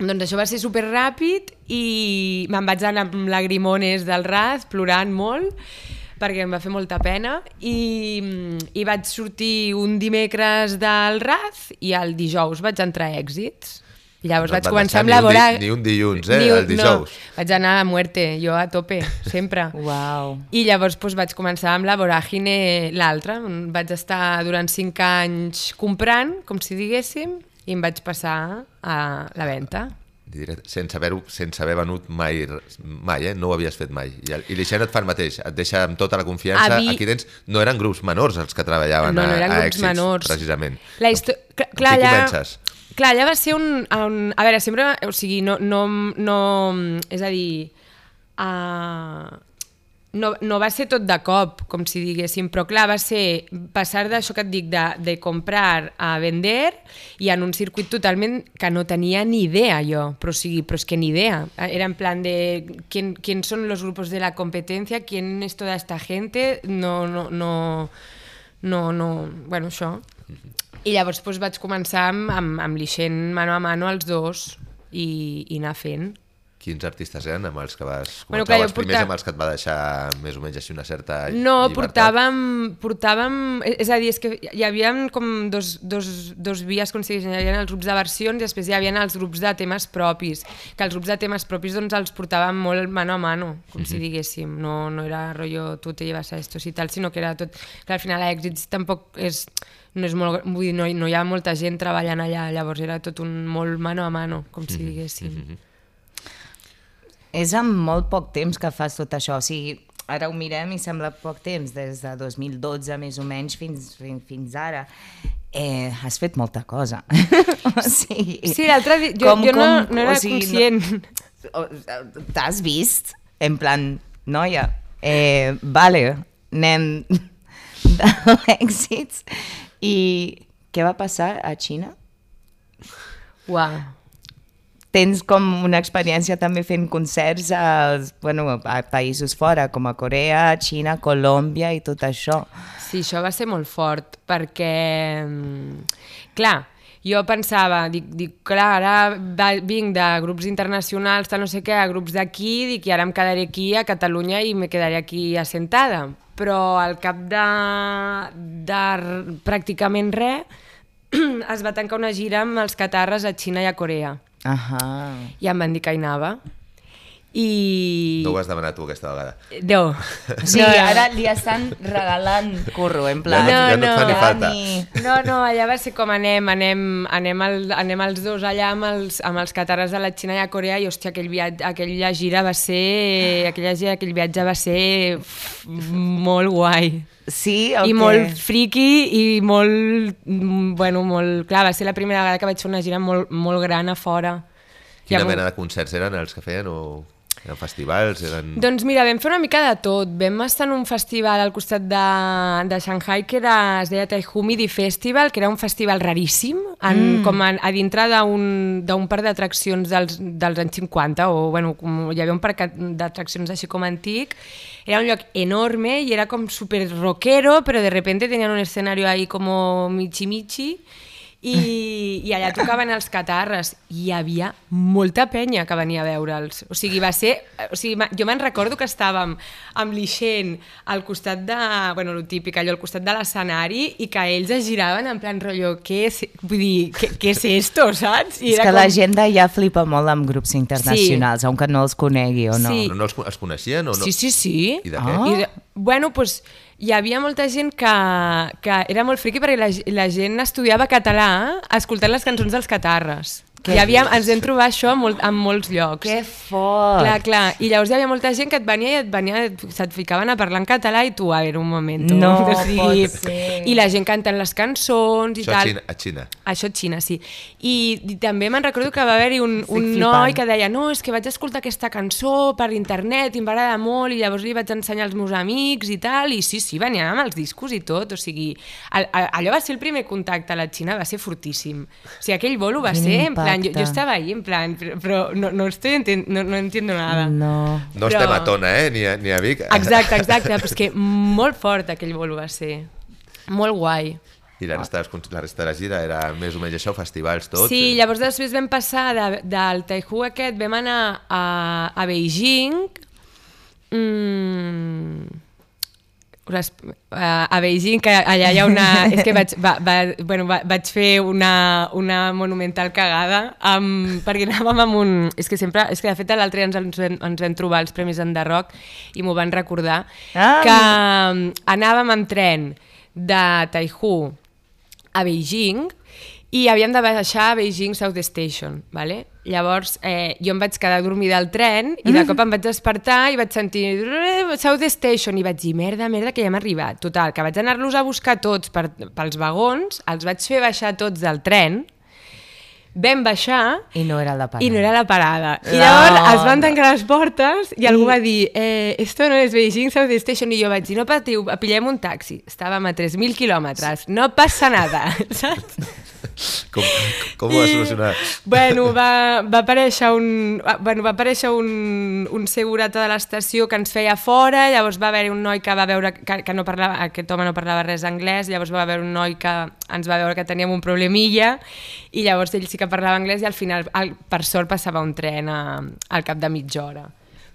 doncs això va ser super ràpid i me'n vaig anar amb lagrimones del ras, plorant molt, perquè em va fer molta pena i, i vaig sortir un dimecres del RAZ i el dijous vaig entrar a Èxits. Llavors
No
vaig començar amb
ni un di-
laborar...
ni un dilluns, eh,
Ni
el dijous.
No, vaig anar a muerte, jo a tope, sempre.
Uau.
I llavors doncs, vaig començar amb la voràgine l'altra. Vaig estar durant cinc anys comprant, com si diguéssim, i em vaig passar a la venda.
Sense haver, sense haver venut mai, mai eh? no ho havies fet mai. I, i l'Ixen et fa el mateix, et deixa amb tota la confiança.
Avi-
Aquí tens, no eren grups menors els que treballaven
No, no
a,
eren
a
grups
èxits,
menors.
precisament.
La histo... Clar,
qui
allà...
comences?
Clar, allà va ser un, un... A veure, sempre... O sigui, no... no, no és a dir... Uh, no, no va ser tot de cop, com si diguéssim, però clar, va ser passar d'això que et dic, de, de comprar a vender i en un circuit totalment que no tenia ni idea jo, però, o sigui, però és que ni idea. Era en plan de quién, quién son los grupos de la competencia, quién es toda esta gente, no, no, no, no, no, bueno, això. I llavors doncs, vaig començar amb, amb, amb l'Ixent mano a mano els dos i, i anar fent.
Quins artistes eren amb els que vas començar?
Bueno, clar,
els primers
portava-
amb els que et va deixar més o menys així una certa
No,
llibertat?
portàvem, portàvem... És a dir, és que hi havia com dos, dos, dos vies, com si hi havia els grups de versions i després hi havia els grups de temes propis, que els grups de temes propis doncs, els portàvem molt mano a mano, com si diguéssim. No, no era rotllo tu te llevas a estos i tal, sinó que era tot... Que al final a Èxits tampoc és... No, és molt, vull dir, no, no hi ha molta gent treballant allà, llavors era tot un molt mano a mano, com si diguéssim.
És amb molt poc temps que fas tot això, o sigui, ara ho mirem i sembla poc temps, des de 2012 més o menys fins, fins, fins ara. Eh, has fet molta cosa. o sigui,
Sí, l'altre dia... Jo, jo no, no era conscient.
No, T'has vist? En plan, noia, eh, vale, anem d'èxits. I què va passar a Xina?
Uau.
Tens com una experiència també fent concerts a, bueno, a països fora, com a Corea, Xina, Colòmbia i tot això.
Sí, això va ser molt fort, perquè, mm, clar, jo pensava, dic, dic clar, ara va, vinc de grups internacionals, tal no sé què, a grups d'aquí, dic, i ara em quedaré aquí a Catalunya i me quedaré aquí assentada. Però al cap de, de pràcticament res, es va tancar una gira amb els catarres a Xina i a Corea.
Ahà.
I em van dir que hi anava. I...
No ho has demanat tu aquesta vegada.
No.
O sigui,
No, no.
ara li estan regalant curro, en plan...
Ja no- ja no fa ni
ja
falta.
ni-
No, no, allà va ser com anem, anem, anem, el, anem els dos allà amb els, amb els catarres de la Xina i a Corea i, hòstia, aquell viatge, aquella gira va ser... Aquella gira, aquell viatge va ser molt guai.
Sí, o
I molt friki i molt... Bueno, molt... Clar, va ser la primera vegada que vaig fer una gira molt, molt gran a fora.
Quina
Llavors-
mena de concerts eren els que feien? O eren festivals? Eren...
Doncs mira, vam fer una mica de tot. Vam estar en un festival al costat de, de Shanghai que era, es deia Taihumidi Festival, que era un festival raríssim, en, mm. com a, a dintre d'un parc d'atraccions dels, dels anys 50, o bueno, com, hi havia un parc d'atraccions així com antic. Era un lloc enorme i era com super rockero, però de repente tenien un escenario ahí como michi michi i, i allà tocaven els catarres i hi havia molta penya que venia a veure'ls. O sigui, va ser... O sigui, jo me'n recordo que estàvem amb l'Ixent al costat de... Bueno, lo típic, allò al costat de l'escenari i que ells es giraven en plan rotllo, què és, vull dir, què, què és esto, saps? I
És que la gent d'allà flipa molt amb grups internacionals, sí. aunque no els conegui o no.
Sí.
Però no els, els coneixien o no?
Sí, sí, sí.
I de
Ah.
què?
I, de- bueno, doncs hi havia molta gent que, que era molt friqui perquè la, la gent estudiava català escoltant les cançons dels catarres.
Què
Hi havia, ens vam trobar això en, molt, en molts llocs.
Que fort!
Clar, clar. I llavors hi havia molta gent que et venia i et venia, se't ficaven a parlar en català i tu, a veure, un moment.
No pot ser.
I la gent cantant les cançons i
Això
tal.
Xina, a Xina.
Això a Xina, sí. I, i també me'n recordo que va haver-hi un,
Estic
un
flipant.
noi que deia no, és que vaig escoltar aquesta cançó per internet i em va agradar molt i llavors li vaig ensenyar als meus amics i tal, i sí, sí, venien amb els discos i tot, o sigui, allò va ser el primer contacte a la Xina, va ser fortíssim. O sigui, aquell bolo va
Quin
ser, en plan, jo,
impacte.
jo estava ahí, en plan, però, però no, no, estoy enten no, no entiendo nada.
No.
No
Però-
estem a Tona, eh? Ni a, ni a Vic.
Exacte, exacte, però és que molt fort aquell bolo va ser. Molt guai.
I la resta, la resta de la gira era més o menys això, festivals, tot?
Sí, llavors després vam passar de, del Taihu aquest, vam anar a, a Beijing, mm, les, a, a Beijing, que allà hi ha una... és que vaig, va, va, bueno, va, vaig fer una, una monumental cagada amb, perquè anàvem amb un... És que sempre... És que de fet l'altre dia ens, ens, vam, ens vam trobar els Premis en The Rock i m'ho van recordar,
Ah.
que mm, anàvem en tren de Taihu a Beijing i havíem de baixar a Beijing South Station, ¿vale? Llavors, eh, jo em vaig quedar dormida al tren i de cop em vaig despertar i vaig sentir "Eh, South Station i vaig dir, merda, merda, que ja hem arribat. Total, que vaig anar-los a buscar tots per, pels vagons, els vaig fer baixar tots del tren, vam baixar
I no era la parada.
i no era la parada. I
No,
llavors es van tancar les portes i algú va dir eh, esto no és Beijing South Station i jo vaig dir no patiu, pillem un taxi. Estàvem a 3.000 quilòmetres, no passa nada, saps?
Com, com ho va solucionar?
Bueno, va, va aparèixer un, ah, bueno, va aparèixer un, un segurata de l'estació que ens feia fora, llavors va haver un noi que va veure que, que no parlava, aquest home no parlava res anglès, llavors va haver un noi que ens va veure que teníem un problemilla i llavors ell sí que parlava anglès i al final, al, per sort, passava un tren a, al cap de mitja hora.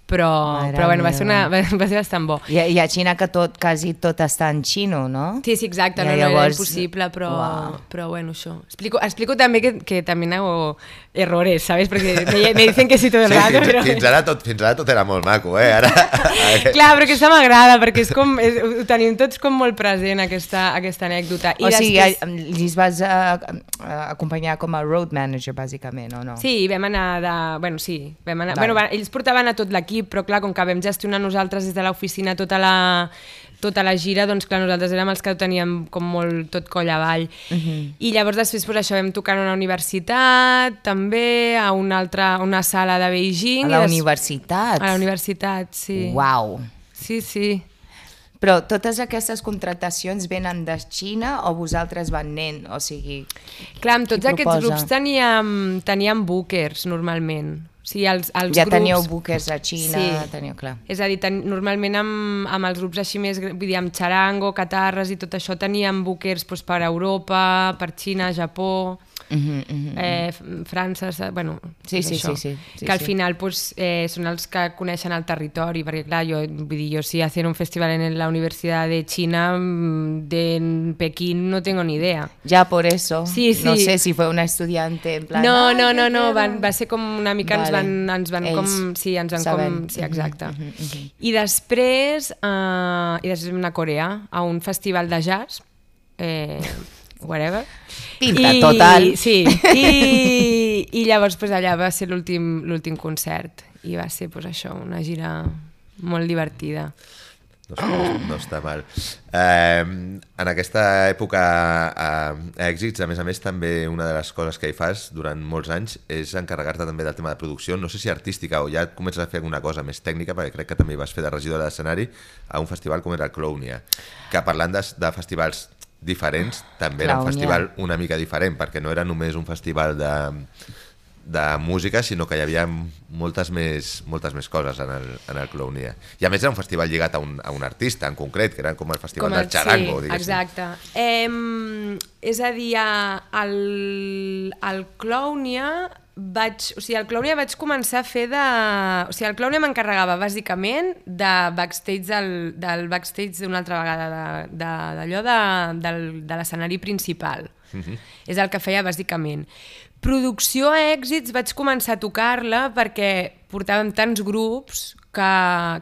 Però,
Mare
però bueno, va ser, una, va, va ser bastant bo.
I, I a Xina que tot, quasi tot està en xino, no?
Sí, sí, exacte,
Ja,
no, no era
llavors-
impossible, però,
Uau.
però bueno, això. Explico, explico també que, que també hago errores, ¿sabes? Porque me, me dicen que sí todo el
Sí,
rato,
fins,
però...
fins, ara tot, fins ara tot era molt maco, eh? Ara,
Clar, però aquesta m'agrada, perquè és com, és, ho tenim tots com molt present, aquesta, aquesta anècdota.
o sigui,
després-
a- els vas a, a, acompanyar com a road manager, bàsicament, o no?
Sí, vam anar de... Bueno, sí, vam anar...
Vale.
Bueno, va, ells portaven a tot l'equip, però clar, com que vam gestionar nosaltres des de l'oficina tota la tota la gira, doncs clar, nosaltres érem els que ho teníem com molt tot coll avall. Uh -huh. I llavors després pues, això vam tocar en una universitat, també, a una altra, una sala de Beijing.
A la
des-
universitat?
A la universitat, sí.
Uau!
Sí, sí.
Però totes aquestes contractacions venen de Xina o vosaltres van nen? O sigui,
Clar, amb tots aquests
proposa?
grups teníem, teníem bookers, normalment. Sigui, els, els
ja
grups...
teníeu bookers a Xina,
Sí.
teníeu, clar.
És a dir, ten, normalment amb, amb els grups així més, vull dir, amb xarango, catarres i tot això teníem bookers doncs, per Europa, per Xina, Japó,
Uh -huh, uh -huh.
eh, França, sa- bueno,
Sí, sí,
això.
sí, sí, sí,
que al final doncs, eh, són els que coneixen el territori, perquè clar, jo, vull dir, jo si hacen un festival en la Universitat de Xina, mm, de Pekín, no tengo ni idea.
Ya por eso.
Sí, sí.
No sé si fue una estudiante en plan...
No,
"Ay,
no, no, no,
quiero".
van, va ser com una mica, ens
Vale.
van, ens van
Ells
com... Sí, ens van
saben.
com... Sí, exacte.
Mhm, mhm, mhm.
I després, uh, i després vam anar a Corea, a un festival de jazz, eh, whatever.
Pinta total.
Sí, i, i llavors pues, allà va ser l'últim l'últim concert i va ser pues, això, una gira molt divertida.
No, està- no està mal. Eh, en aquesta època eh, a Èxits, a més a més, també una de les coses que hi fas durant molts anys és encarregar-te també del tema de producció, no sé si artística o ja comences a fer alguna cosa més tècnica, perquè crec que també vas fer de regidora d'escenari a un festival com era el Clownia, que parlant de, de festivals diferents, també era un festival una mica diferent, perquè no era només un festival de, de música, sinó que hi havia moltes més, moltes més coses en el, en el Clownia. I a més era un festival lligat a un, a un artista en concret, que era com el festival del xarango,
sí,
diguéssim.
exacte. Em, és a dir, al, al Clownia vaig, o sigui, al Clownia vaig començar a fer de... O sigui, el Clownia m'encarregava bàsicament de backstage del, del backstage d'una altra vegada, de- de- d'allò de, del, de l'escenari principal. És el que feia bàsicament. Producció a èxits vaig començar a tocar-la perquè portàvem tants grups que,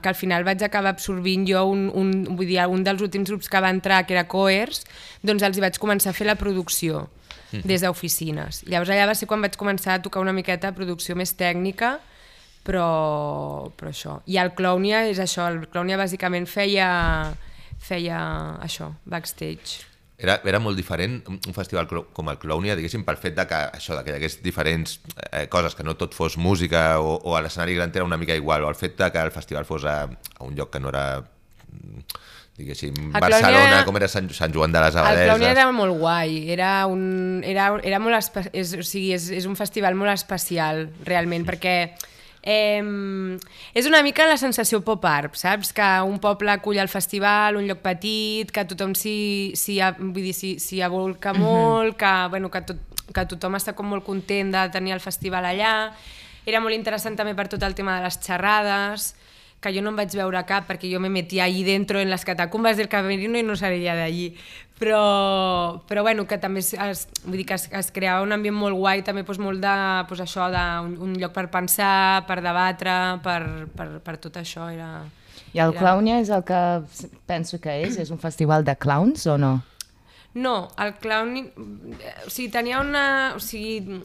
que al final vaig acabar absorbint jo un, un, vull dir, un dels últims grups que va entrar, que era Coers, doncs els hi vaig començar a fer la producció des d'oficines. Llavors allà va ser quan vaig començar a tocar una miqueta de producció més tècnica, però, però això. I el Clownia és això, el Clownia bàsicament feia, feia això, backstage.
Era, era molt diferent un festival com el Clownia, diguéssim, pel fet de que, això, de que hi hagués diferents eh, coses, que no tot fos música o, o a l'escenari gran era una mica igual, o el fet de que el festival fos a, a un lloc que no era diguéssim,
El
Barcelona,
Clownia-
com era Sant, Sant Joan de les
El
Abadeses.
Clownia era molt guai, era, un, era, era molt espe és, o sigui, és, és un festival molt especial, realment, perquè Eh, és una mica la sensació pop-art, saps? Que un poble acull el festival, un lloc petit, que tothom s'hi abolca mm -hmm. molt, que, bueno, que, tot, que tothom està com molt content de tenir el festival allà. Era molt interessant també per tot el tema de les xerrades, que jo no em vaig veure cap perquè jo me metia allí dentro en les catacumbes del camerino i no salía d'allí. Però, però bueno, que també es, es, vull dir que es, es creava un ambient molt guai, també doncs, molt de, doncs, això, de un, un lloc per pensar, per debatre, per, per, per tot això. Era,
I el
era...
Clownia és el que penso que és? És un festival de clowns o no?
No, el clown... O sigui, tenia una... O sigui,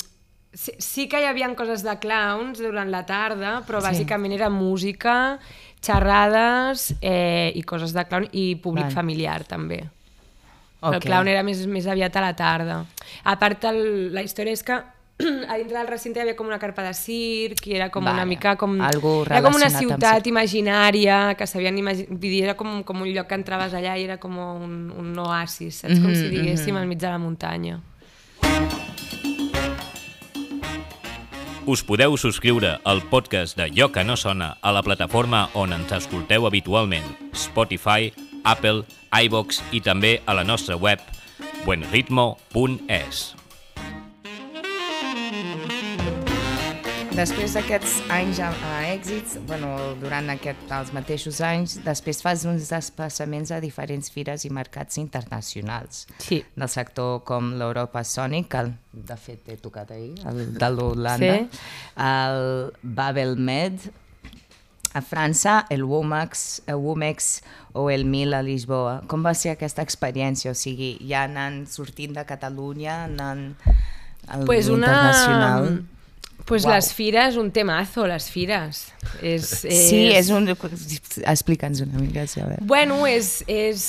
sí, sí que hi havia coses de clowns durant la tarda, però sí. bàsicament era música, xerrades eh, i coses de clown i públic Val. familiar també. Okay. El clown era més, més aviat a la tarda. A part, el, la història és que a dintre del recinte hi havia com una carpa de circ i era com vale. una mica com... era com una ciutat imaginària que s'havien imaginat... Era com, com un lloc que entraves allà i era com un, un oasis, saps? Mm -hmm, com si mhm, diguéssim mm -hmm. al mig de la muntanya.
Us podeu subscriure al podcast de Lloc que no sona a la plataforma on ens escolteu habitualment, Spotify, Apple, iVox i també a la nostra web buenritmo.es.
Després d'aquests anys a, a èxits, bueno, durant aquest, els mateixos anys, després fas uns desplaçaments a diferents fires i mercats internacionals
sí.
del sector com l'Europa Sonic, que de fet he tocat ahir, el de l'Holanda, sí. el Babel Med, a França, el WOMAX, el WOMEX o el MIL a Lisboa. Com va ser aquesta experiència? O sigui, ja anant sortint de Catalunya, anant al
pues una...
internacional...
Pues wow. les fires, un temazo, les fires. És, és...
Sí, és un... Explica'ns una mica, a veure.
Bueno, és, és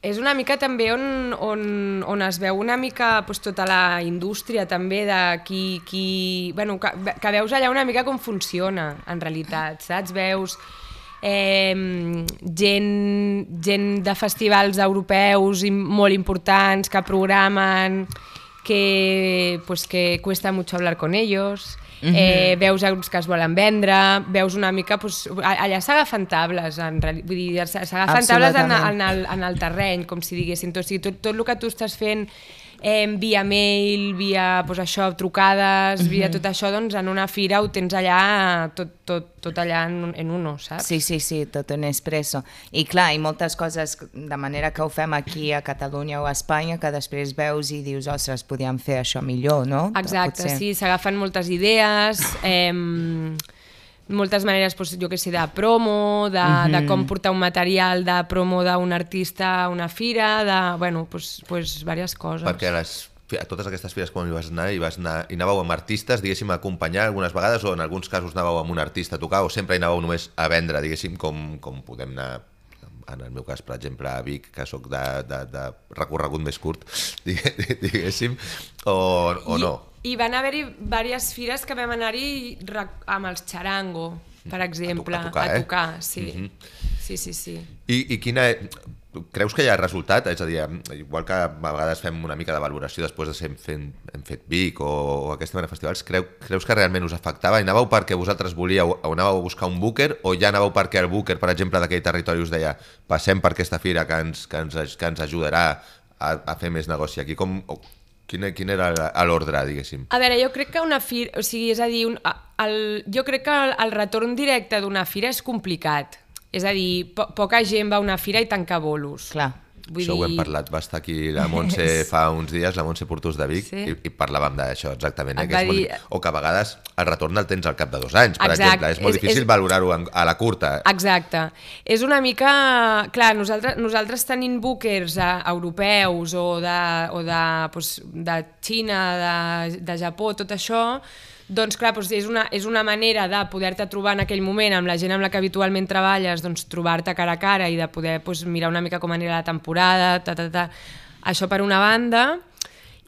és una mica també on, on, on es veu una mica pues, tota la indústria també de qui... qui bueno, que, que veus allà una mica com funciona en realitat, saps? Veus eh, gent, gent de festivals europeus molt importants que programen que, pues, que cuesta mucho hablar con ellos -huh. eh, veus uns que es volen vendre, veus una mica... Pues, allà s'agafen tables, en, vull dir, s'agafen tables en, en, el, en el terreny, com si diguéssim. Tot, o sigui, tot, tot el que tu estàs fent eh, via mail, via pues, això, trucades, uh -huh. via tot això, doncs en una fira ho tens allà, tot, tot, tot allà en, en uno, saps?
Sí, sí, sí, tot en expresso. I clar, i moltes coses, de manera que ho fem aquí a Catalunya o a Espanya, que després veus i dius, ostres, podíem fer això millor, no?
Exacte, Potser. sí, s'agafen moltes idees... Eh, moltes maneres, doncs, jo que sé, de promo, de, mm -hmm. de com portar un material de promo d'un artista a una fira, de, bueno, doncs, doncs diverses coses.
Perquè les, a totes aquestes fires quan hi vas anar, hi, vas anar, hi anàveu amb artistes, diguéssim, a acompanyar algunes vegades, o en alguns casos anàveu amb un artista a tocar, o sempre hi anàveu només a vendre, diguéssim, com, com podem anar en el meu cas, per exemple, a Vic, que sóc de, de, de recorregut més curt, diguéssim, o, o
I,
no?
I van haver-hi diverses fires que vam anar-hi amb els Charango, per exemple,
a, tocar, a
tocar, eh? sí. Mm -hmm. Sí, sí, sí.
I, I quina... Creus que hi ha resultat? És a dir, igual que a vegades fem una mica de valoració després de ser fent, hem fet Vic o, o aquesta mena de festivals, creu, creus que realment us afectava? I anàveu perquè vosaltres volíeu o anàveu a buscar un búquer o ja anàveu perquè el búquer, per exemple, d'aquell territori us deia passem per aquesta fira que ens, que ens, que ens ajudarà a, a fer més negoci aquí? Com, Quin, quin era l'ordre, diguéssim?
A veure, jo crec que una fira... O sigui, és a dir, un, el, jo crec que el, el retorn directe d'una fira és complicat. És a dir, po poca gent va a una fira i tanca bolos.
Clar.
Vull Això dir... ho hem parlat, va estar aquí la Montse fa uns dies, la Montse Portus de Vic, sí. i, i parlàvem d'això exactament. Eh? Que és dir... molt... O que a vegades el retorn el tens al cap de dos anys, per Exacte. exemple. És molt és, difícil és... valorar-ho a la curta.
Exacte. És una mica... Clar, nosaltres, nosaltres tenint bookers a, eh, europeus o de, o de, doncs, de Xina, de, de Japó, tot això, doncs clar, doncs és, una, és una manera de poder-te trobar en aquell moment amb la gent amb la que habitualment treballes, doncs trobar-te cara a cara i de poder doncs, mirar una mica com anirà la temporada, ta, ta, ta. això per una banda,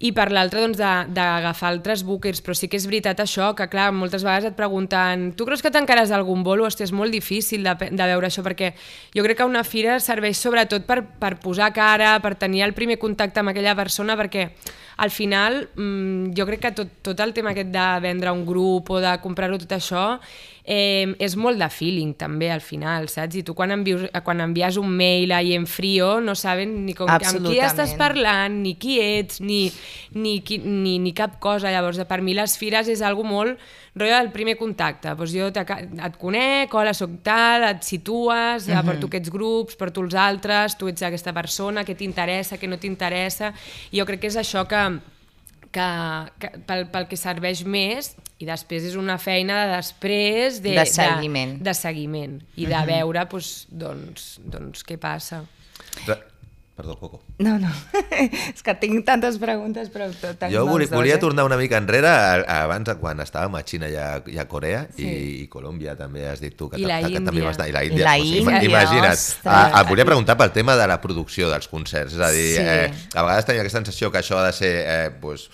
i per l'altra doncs, d'agafar altres bookers, però sí que és veritat això, que clar, moltes vegades et pregunten tu creus que tancaràs algun bolo? Hòstia, és molt difícil de, de veure això, perquè jo crec que una fira serveix sobretot per, per posar cara, per tenir el primer contacte amb aquella persona, perquè al final mm, jo crec que tot, tot el tema aquest de vendre un grup o de comprar-ho tot això eh, és molt de feeling també al final, saps? I tu quan, envius, quan envies un mail a en frio no saben ni com, amb qui estàs parlant, ni qui ets, ni, ni, ni, ni cap cosa. Llavors, per mi les fires és algo molt rotllo del primer contacte. Doncs jo et conec, hola, soc tal, et situes, uh -huh. porto aquests grups, porto els altres, tu ets aquesta persona, què t'interessa, què no t'interessa... Jo crec que és això que, que, que pel, pel que serveix més i després és una feina de després de,
de seguiment,
de, de seguiment i de veure doncs, doncs, doncs què passa.
Perdó, Coco.
No, no. és que tinc tantes preguntes, però tot
Jo volia, dos, volia eh? tornar una mica enrere, abans, quan estàvem a Xina i a, i a Corea, sí. i, i Colòmbia també has dit tu, que,
I la
que,
que
també vas
estar.
I la Índia.
I la Índia,
imagina't. Ah, ah, volia preguntar pel tema de la producció dels concerts, és a dir, sí. eh, a vegades tenia aquesta sensació que això ha de ser eh, pues,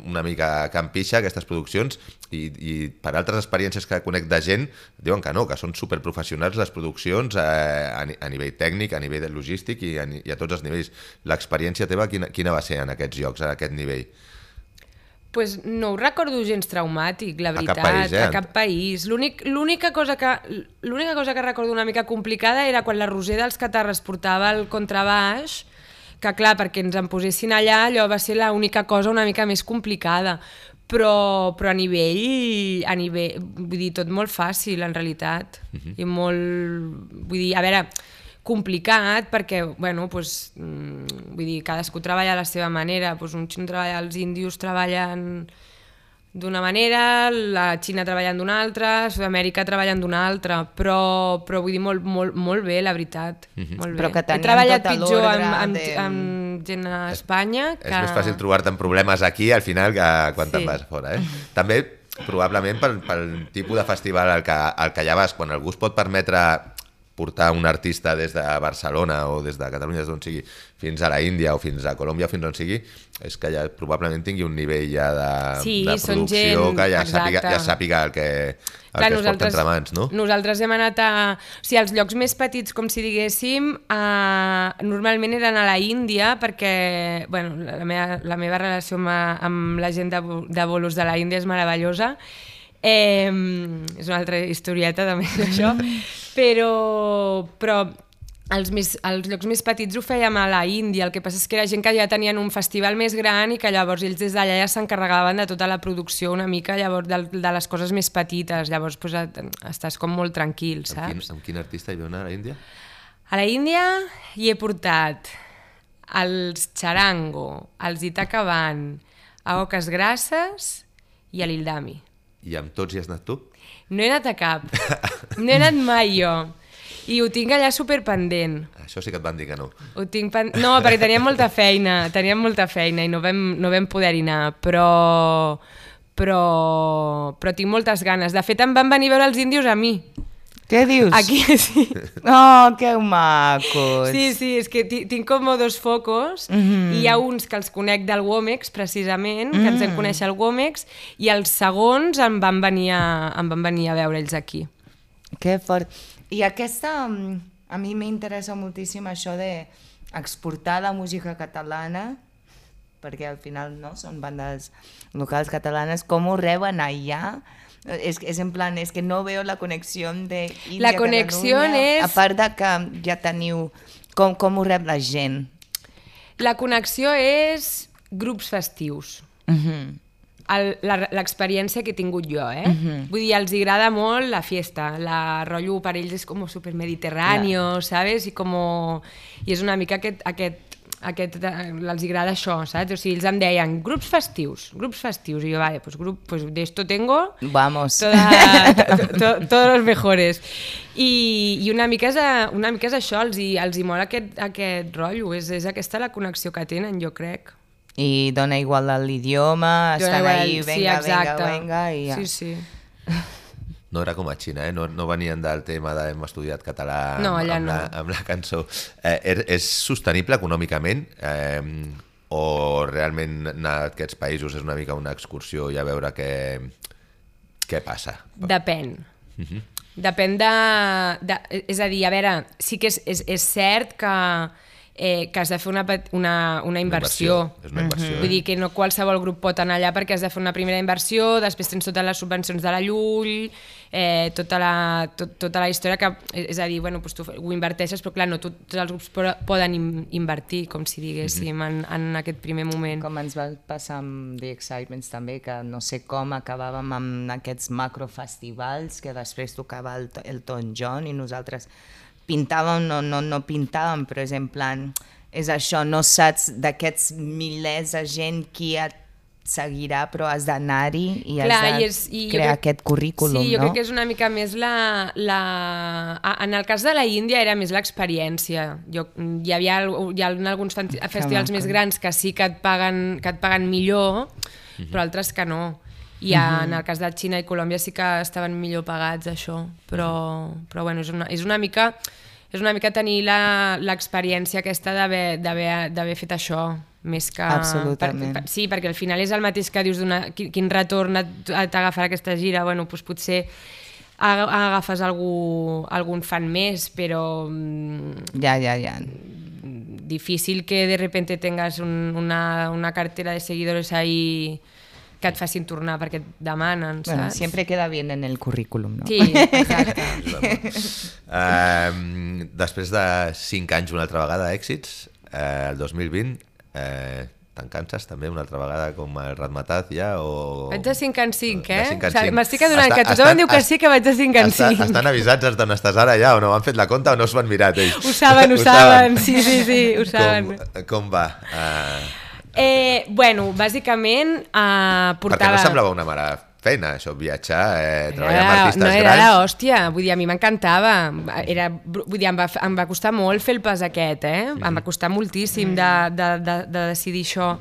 una mica campixa, aquestes produccions, i, i per altres experiències que conec de gent, diuen que no, que són superprofessionals les produccions eh, a, a nivell tècnic, a nivell logístic i a, i a tots els nivells. L'experiència teva quina, quina va ser en aquests llocs, a aquest nivell?
pues no ho recordo gens traumàtic, la veritat.
A cap país, eh?
A cap país. L'única cosa, que, cosa que recordo una mica complicada era quan la Roser dels Catarres portava el contrabaix, que clar, perquè ens en posessin allà, allò va ser l'única cosa una mica més complicada, però, però a nivell, a nivell, vull dir, tot molt fàcil en realitat, uh -huh. i molt, vull dir, a veure, complicat perquè, bueno, pues, mm, vull dir, cadascú treballa a la seva manera, pues, un xino treballa, els índios treballen d'una manera, la Xina treballant d'una altra, Sud-amèrica treballant d'una altra, però, però vull dir molt, molt, molt bé, la veritat. Mm -hmm. molt bé.
Però que
He treballat
tota
pitjor amb, amb, de... amb gent a Espanya
és, que... És més fàcil trobar-te amb problemes aquí al final que quan sí. te'n vas fora. Eh? També probablement pel, pel tipus de festival al que, al que ja vas, quan algú es pot permetre portar un artista des de Barcelona o des de Catalunya, des d'on sigui, fins a la Índia o fins a Colòmbia fins on sigui, és que ja probablement tingui un nivell ja de,
sí,
de producció
gent,
que ja sàpiga, ja sàpiga el que, el Clar, que es porta entre mans, no?
Nosaltres hem anat a... O sigui, els llocs més petits, com si diguéssim, eh, normalment eren a la Índia, perquè bueno, la, meva, la meva relació amb, amb la gent de, de bolos de la Índia és meravellosa, Eh, és una altra historieta també això, però, però els, més, els llocs més petits ho fèiem a la Índia, el que passa és que era gent que ja tenien un festival més gran i que llavors ells des d'allà ja s'encarregaven de tota la producció una mica llavors de, de les coses més petites, llavors pues, estàs com molt tranquil, saps?
Amb quin, amb quin artista hi va anar a la Índia?
A la Índia hi he portat els Charango, els Itacaban, a Oques Grasses i a l'Ildami.
I amb tots hi has anat tu?
No he anat a cap. No he anat mai jo. I ho tinc allà superpendent.
Això sí que et van dir que no.
Ho tinc pen... No, perquè teníem molta feina, teníem molta feina i no vam, no vam poder-hi anar, però... Però... però tinc moltes ganes. De fet, em van venir a veure els índios a mi.
Què dius?
Aquí, sí.
Oh, que macos.
Sí, sí, és que tinc com dos focos mm -hmm. i hi ha uns que els conec del Womex, precisament, que mm. ens en conèixer el Womex, i els segons em van venir a, em van venir a veure ells aquí.
Que fort. I aquesta... Mm, a mi m'interessa moltíssim això de exportar la música catalana perquè al final no són bandes locals catalanes, com ho reben allà? És, és en plan, és que no veo la connexió de Índia,
La connexió és...
A part de que ja teniu... Com, com ho rep la gent?
La connexió és grups festius. Uh
Mhm.
-huh. L'experiència que he tingut jo, eh?
Uh -huh.
Vull dir, els agrada molt la fiesta, la rotllo per ells és com super mediterráneo, Clar. ¿sabes? I com... I és una mica aquest, aquest aquest, els agrada això, saps? O sigui, ells em deien, grups festius, grups festius, i jo, vale, pues, grup, pues de esto tengo...
Vamos.
Toda, to, to, todos los mejores. I, i una, mica és, una mica és això, els hi, els hi mola aquest, aquest rotllo, és, és aquesta la connexió que tenen, jo crec.
I dona igual l'idioma, estan
igual,
ahí, venga,
sí, exacte.
venga, venga, i ja.
Sí, sí.
No era com a Xina, eh? no, no venien del tema de hem estudiat català
No,
amb, amb, la,
no.
amb la cançó. Eh, és, és sostenible econòmicament eh, o realment anar a aquests països és una mica una excursió i a veure què, què passa?
Depèn. Depèn de, de... És a dir, a veure, sí que és, és, és cert que eh, que has de fer una, pet- una, una inversió.
És una inversió.
Vull dir que no qualsevol grup pot anar allà perquè has de fer una primera inversió, després tens totes les subvencions de la Llull, eh, tota, la, tot, tota la història que, és a dir, bueno, doncs tu ho inverteixes, però clar, no tots els grups po- poden in, invertir, com si diguéssim, en, en aquest primer moment.
Com ens va passar amb The Excitements també, que no sé com acabàvem amb aquests macrofestivals que després tocava el, el Ton John i nosaltres pintàvem, no, no, no pintàvem, però és en plan, és això, no saps d'aquests milers de gent qui et seguirà, però has d'anar-hi i has
Clar,
de
i és, i
crear
crec-
aquest currículum,
sí, jo
no?
crec que és una mica més la... la... En el cas de la Índia era més l'experiència. Jo- Hi havia hi ha alguns fan- festivals
maco.
més grans que sí que et paguen, que et paguen millor, però altres que no. I en el cas de Xina i Colòmbia sí que estaven millor pagats, això. Però, però bueno, és una, és una mica és una mica tenir la- l'experiència aquesta d'haver fet això més que...
Absolutament.
Per, per, sí, perquè al final és el mateix que dius quin, quin retorn et- t'agafarà aquesta gira, bueno, doncs potser aga- agafes algú, algun fan més, però mm,
Ja, ja, ja.
difícil que de repente tengas un, una, una cartera de seguidores ahí que et facin tornar perquè et demanen,
Bueno,
saps?
siempre queda bien en el currículum, no?
Sí, exacte.
Uh, després de 5 anys una altra vegada èxits, eh, el 2020, eh, te'n canses també una altra vegada com el Ratmataz ja o...
Vaig de 5 en 5,
De
eh? O sigui. M'estic adonant
Està-
que tothom
estan-
em diu que sí que vaig de 5 en
Està,
5.
estan avisats d'on estàs ara ja o no han fet la compta o no s'ho han mirat ells?
Ho saben, ho, saben, sí, sí, sí, ho saben.
Com, com va? Uh,
Eh, bueno, bàsicament
perquè
portava...
no semblava una mare feina, això, viatjar, eh, treballar amb artistes
no era
grans.
l'hòstia, vull dir, a mi m'encantava. Era, vull dir, em va, em va costar molt fer el pas aquest, eh? Em va costar moltíssim de, de, de, de decidir això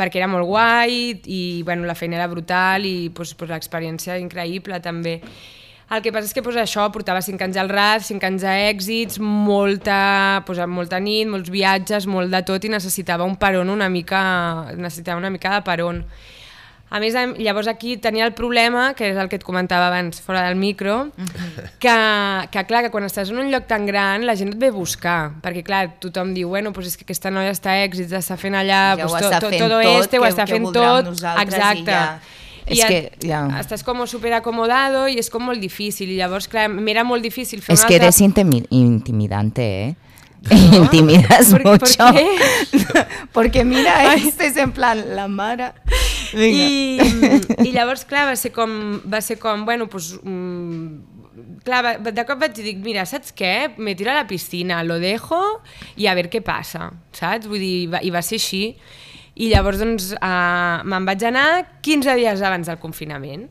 perquè era molt guai i bueno, la feina era brutal i pues, pues, l'experiència increïble també. El que passa és que pues, això portava 5 anys al RAD, 5 anys a èxits, molta, pues, molta nit, molts viatges, molt de tot i necessitava un peron una mica, necessitava una mica de peron. A més, llavors aquí tenia el problema, que és el que et comentava abans fora del micro, que, que clar, que quan estàs en un lloc tan gran la gent et ve a buscar, perquè clar, tothom diu, bueno, pues és que aquesta noia està a èxits, està fent allà,
Ja ho
pues,
està
to,
fent
todo
tot,
este, ho està
que
fent tot, exacte.
ja. És
I
que, ja.
estàs com super acomodado i és com molt difícil, i llavors, clar, m'era molt difícil fer
Es
una
que
altra...
eres intimi- intimidante, ¿eh? Intimidas
¿Por- por
mucho.
qué?
Porque mira, este es en plan, la mara. Vinga.
I, I llavors, clar, va ser com, va ser com bueno, pues, mm, clar, va- de cop vaig dir, mira, saps què? Me tiro a la piscina, lo dejo i a veure què passa, saps? Vull dir, va, i va ser així. I llavors, doncs, uh, me'n vaig anar 15 dies abans del confinament.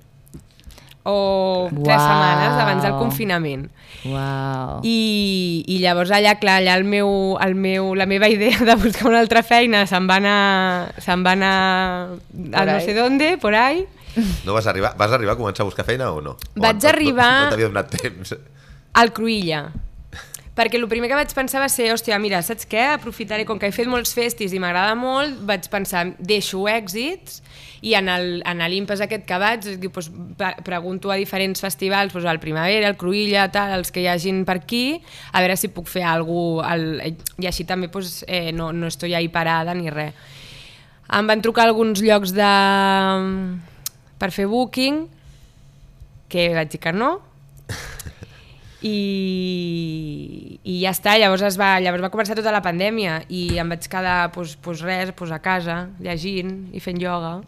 O 3
Uau.
setmanes abans del confinament.
Wow.
I, i llavors allà, clar, allà el meu, el meu, la meva idea de buscar una altra feina se'n va anar, se'n va anar a no sé dónde, por ahí.
No vas arribar, vas arribar a començar a buscar feina o no? O
Vaig
no- no-
arribar-
No, t'havia donat temps.
al Cruïlla. Perquè el primer que vaig pensar va ser, hòstia, mira, saps què? Aprofitaré, com que he fet molts festis i m'agrada molt, vaig pensar, deixo èxits i en l'Impes aquest que vaig, doncs, pre- pregunto a diferents festivals, doncs, al Primavera, al Cruïlla, tal, els que hi hagin per aquí, a veure si puc fer alguna cosa, i així també doncs, eh, no, no estoy ahí parada ni res. Em van trucar alguns llocs de... per fer booking, que vaig dir que no, i, i ja està, llavors, es va, llavors va començar tota la pandèmia i em vaig quedar pues, pues res, pues a casa, llegint i fent ioga.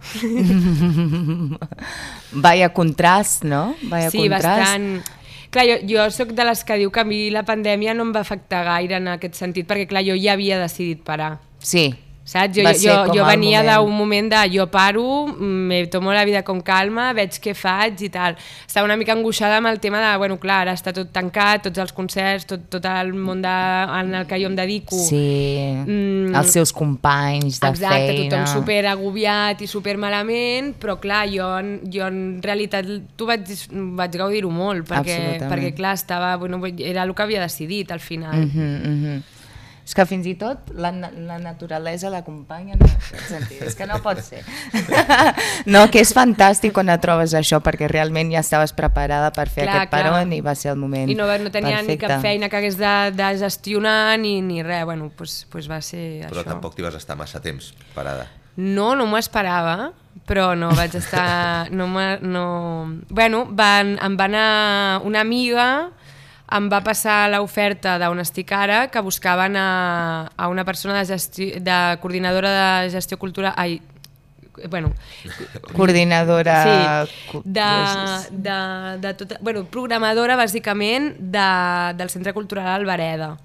Vaya contrast, no? Vaya
sí,
contrast.
bastant. Clar, jo, jo sóc de les que diu que a mi la pandèmia no em va afectar gaire en aquest sentit, perquè clar, jo ja havia decidit parar.
Sí.
Saps? Jo, jo, jo,
com
venia d'un moment de jo paro, me tomo la vida con calma, veig què faig i tal. Estava una mica angoixada amb el tema de, bueno, clar, ara està tot tancat, tots els concerts, tot, tot el món de, en el que jo em dedico.
Sí.
Mm.
Els seus companys de
Exacte,
feina.
tothom super agobiat i super malament, però clar, jo, jo en realitat tu vaig, vaig gaudir-ho molt, perquè, perquè clar, estava, bueno, era el que havia decidit al final.
Mhm, mhm. És que fins i tot la, la naturalesa l'acompanya, no, sentit, és que no pot ser. no, que és fantàstic quan et trobes això, perquè realment ja estaves preparada per fer
Clar,
aquest
clar.
peron i va ser el moment
I no, no tenia
perfecte.
ni cap feina que hagués de, de gestionar ni, ni res, bueno, pues, pues va ser
Però
això.
tampoc t'hi vas estar massa temps parada.
No, no m'ho esperava, però no vaig estar... No, no... Bueno, van, em va anar una amiga, em va passar l'oferta d'on estic ara, que buscaven a, a una persona de, gesti, de coordinadora de gestió cultural... Ai, bueno,
Coordinadora...
sí, de, de, de tota, bueno, programadora bàsicament de, del Centre Cultural Albereda.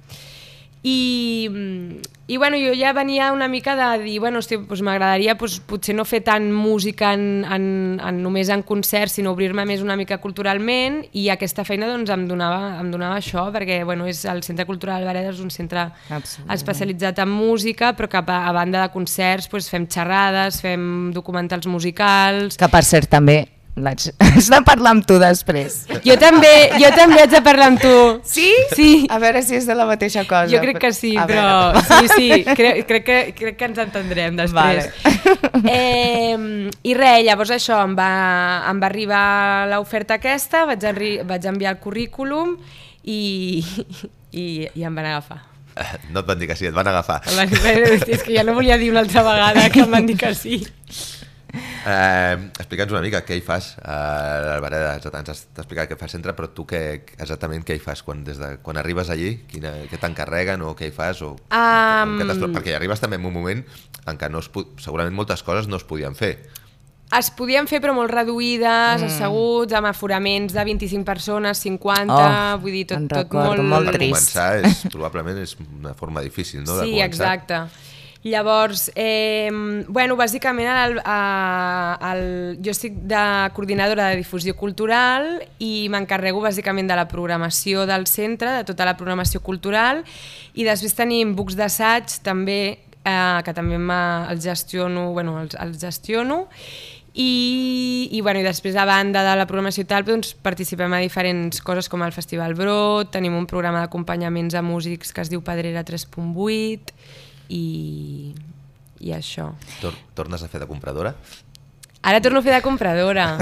I, i bueno, jo ja venia una mica de dir, bueno, hosti, doncs m'agradaria doncs, potser no fer tant música en, en, en, només en concerts, sinó obrir-me més una mica culturalment i aquesta feina doncs, em, donava, em donava això, perquè bueno, és el Centre Cultural Albereda és un centre
Absolutament.
especialitzat en música, però que a, a banda de concerts doncs, fem xerrades, fem documentals musicals,
Que per cert també haig de parlar amb tu després.
jo també, jo també haig de parlar amb tu.
Sí?
Sí.
A veure si és de la mateixa cosa.
Jo crec que sí,
A
però
veure.
sí, sí, crec, crec, que, crec que ens entendrem després.
Vale.
Eh, I res, llavors això, em va, em va arribar l'oferta aquesta, vaig, arri vaig enviar el currículum i, i, i em van agafar.
No et van dir que sí, et van agafar.
Van, és que ja no volia dir una altra vegada que em van dir que sí.
Eh, Explica'ns una mica què hi fas a l'Albereda. Ens has explicat què fa el centre, però tu què, exactament què hi fas quan, des de, quan arribes allí? Quina, què t'encarreguen o què hi fas? O,
Um,
perquè hi arribes també en un moment en què no es, segurament moltes coses no es podien fer.
Es podien fer però molt reduïdes, mm. asseguts, amb aforaments de 25 persones, 50,
Oh,
vull dir, tot, tot molt...
molt
per
trist.
començar, és, probablement és una forma difícil no, de
Sí,
començar.
exacte. Llavors, eh, bueno, bàsicament el, el, jo estic de coordinadora de difusió cultural i m'encarrego bàsicament de la programació del centre, de tota la programació cultural i després tenim books d'assaig també, eh, que també els gestiono, bueno, els, els gestiono. I, i, bueno, i després a banda de la programació i tal doncs, participem a diferents coses com el Festival Brot, tenim un programa d'acompanyaments a músics que es diu Pedrera 3.8 i, i això.
Tor tornes a fer de compradora?
Ara torno a fer de compradora.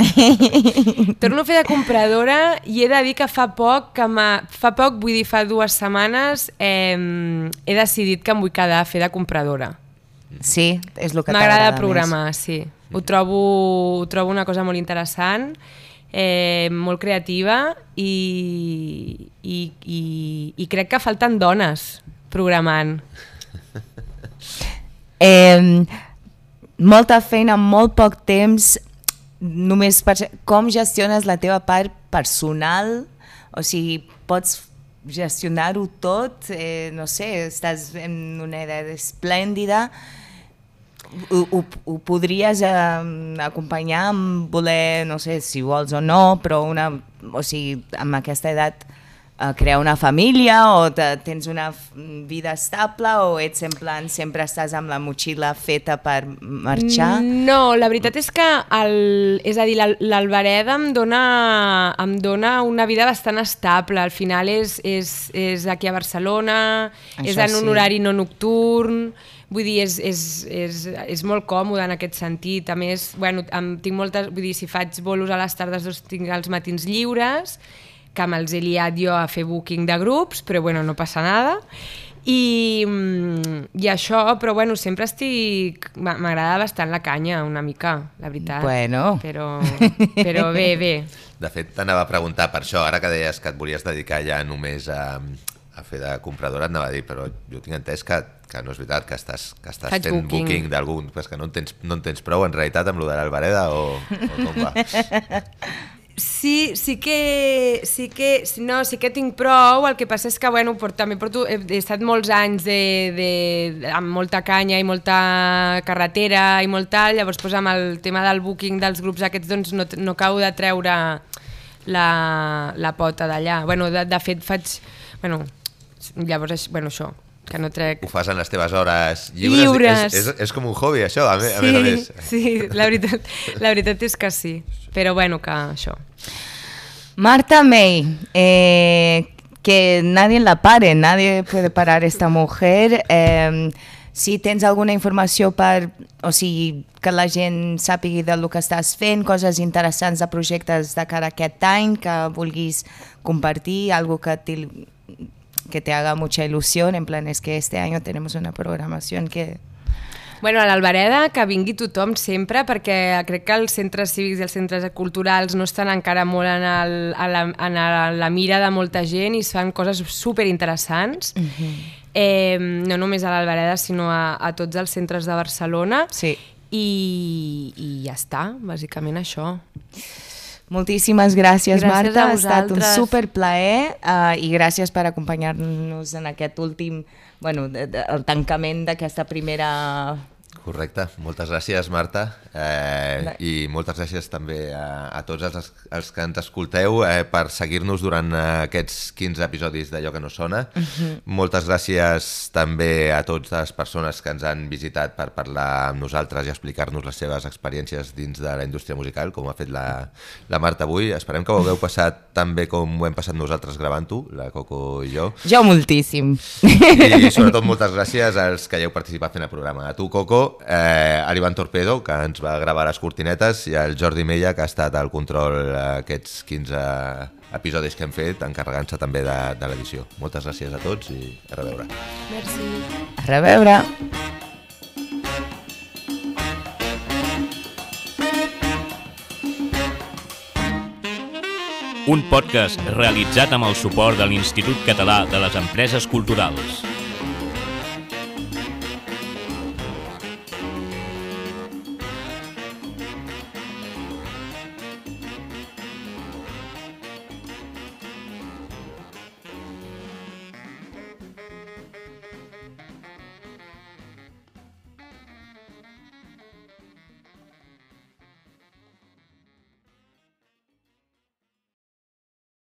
torno a fer de compradora i he de dir que fa poc, que fa poc, vull dir fa dues setmanes, eh, he decidit que em vull quedar a fer de compradora.
Sí, és el que
M'agrada
t'agrada
programar, sí. Ho trobo, ho trobo una cosa molt interessant, eh, molt creativa i, i, i, i crec que falten dones programant.
Eh, molta feina, molt poc temps, només per... Com gestiones la teva part personal? O sigui, pots gestionar-ho tot? Eh, no sé, estàs en una edat esplèndida, ho, ho, ho podries eh, acompanyar amb voler, no sé si vols o no, però una, o sigui, amb aquesta edat crear una família o te, tens una vida estable o ets en plan sempre estàs amb la motxilla feta per marxar?
No, la veritat és que el, és a dir, l'Al- l'Albereda em dona, em dona una vida bastant estable. Al final és, és, és aquí a Barcelona,
Això
és en un
sí.
horari no nocturn, vull dir, és, és, és, és molt còmode en aquest sentit. A més, bueno, em, tinc moltes, vull dir, si faig bolos a les tardes, doncs tinc els matins lliures, que me'ls he liat jo a fer booking de grups, però bueno, no passa nada. I, mm, i això, però bueno, sempre estic... m'a- M'agrada bastant la canya, una mica, la veritat.
Bueno.
Però, però bé, bé.
De fet, t'anava a preguntar per això, ara que deies que et volies dedicar ja només a, a fer de compradora, et anava a dir, però jo tinc entès que, que no és veritat, que estàs, que estàs
Faig
fent
booking.
booking, d'algun, però és que no en, tens, no en tens prou en realitat amb lo de l'Albereda o, o com va?
Sí, sí que, sí que, no, sí que tinc prou, el que passa és que, bueno, por, també porto, he, estat molts anys de, de, amb molta canya i molta carretera i molt tal, llavors pues, amb el tema del booking dels grups aquests doncs no, no cau de treure la, la pota d'allà. Bueno, de, de fet faig, bueno, llavors, bueno, això, que no trec...
Ho fas en les teves hores lliures?
Lliures.
És, és, és com un hobby, això, a, me, a més a més.
sí, la veritat, la veritat és que sí, però bueno, que això.
Marta May, eh, que nadie la pare, nadie puede parar esta mujer. Eh, si tens alguna informació per, o sigui, que la gent sàpigui del que estàs fent, coses interessants de projectes de cara a aquest any que vulguis compartir, algo que que te haga mucha ilusión, en plan, es que este año tenemos una programación que
Bueno, a l'Albereda que vingui tothom sempre perquè crec que els centres cívics i els centres culturals no estan encara molt en, el, a la, en la, mira de molta gent i es fan coses super interessants. Mm -hmm. eh, no només a l'Albereda, sinó a, a tots els centres de Barcelona.
Sí.
I, I ja està, bàsicament això.
Moltíssimes gràcies,
Gràcies
Marta. Ha estat un super plaer uh, i gràcies per acompanyar-nos en aquest últim, bueno, de, de, el tancament d'aquesta primera...
Correcte, moltes gràcies Marta eh, i moltes gràcies també a, a tots els, els que ens escolteu eh, per seguir-nos durant eh, aquests 15 episodis d'allò que no sona. Uh -huh. Moltes gràcies també a totes les persones que ens han visitat per parlar amb nosaltres i explicar-nos les seves experiències dins de la indústria musical, com ha fet la, la Marta avui. Esperem que ho hagueu passat tan bé com ho hem passat nosaltres gravant-ho, la Coco i jo.
Jo moltíssim.
I sobretot moltes gràcies als que hi heu participat fent el programa. A tu, Coco, eh, a l'Ivan Torpedo, que ens va gravar les cortinetes, i al Jordi Mella, que ha estat al control eh, aquests 15 episodis que hem fet, encarregant-se també de, de l'edició. Moltes gràcies a tots i a reveure.
Merci.
A reveure.
Un podcast realitzat amb el suport de l'Institut Català de les Empreses Culturals.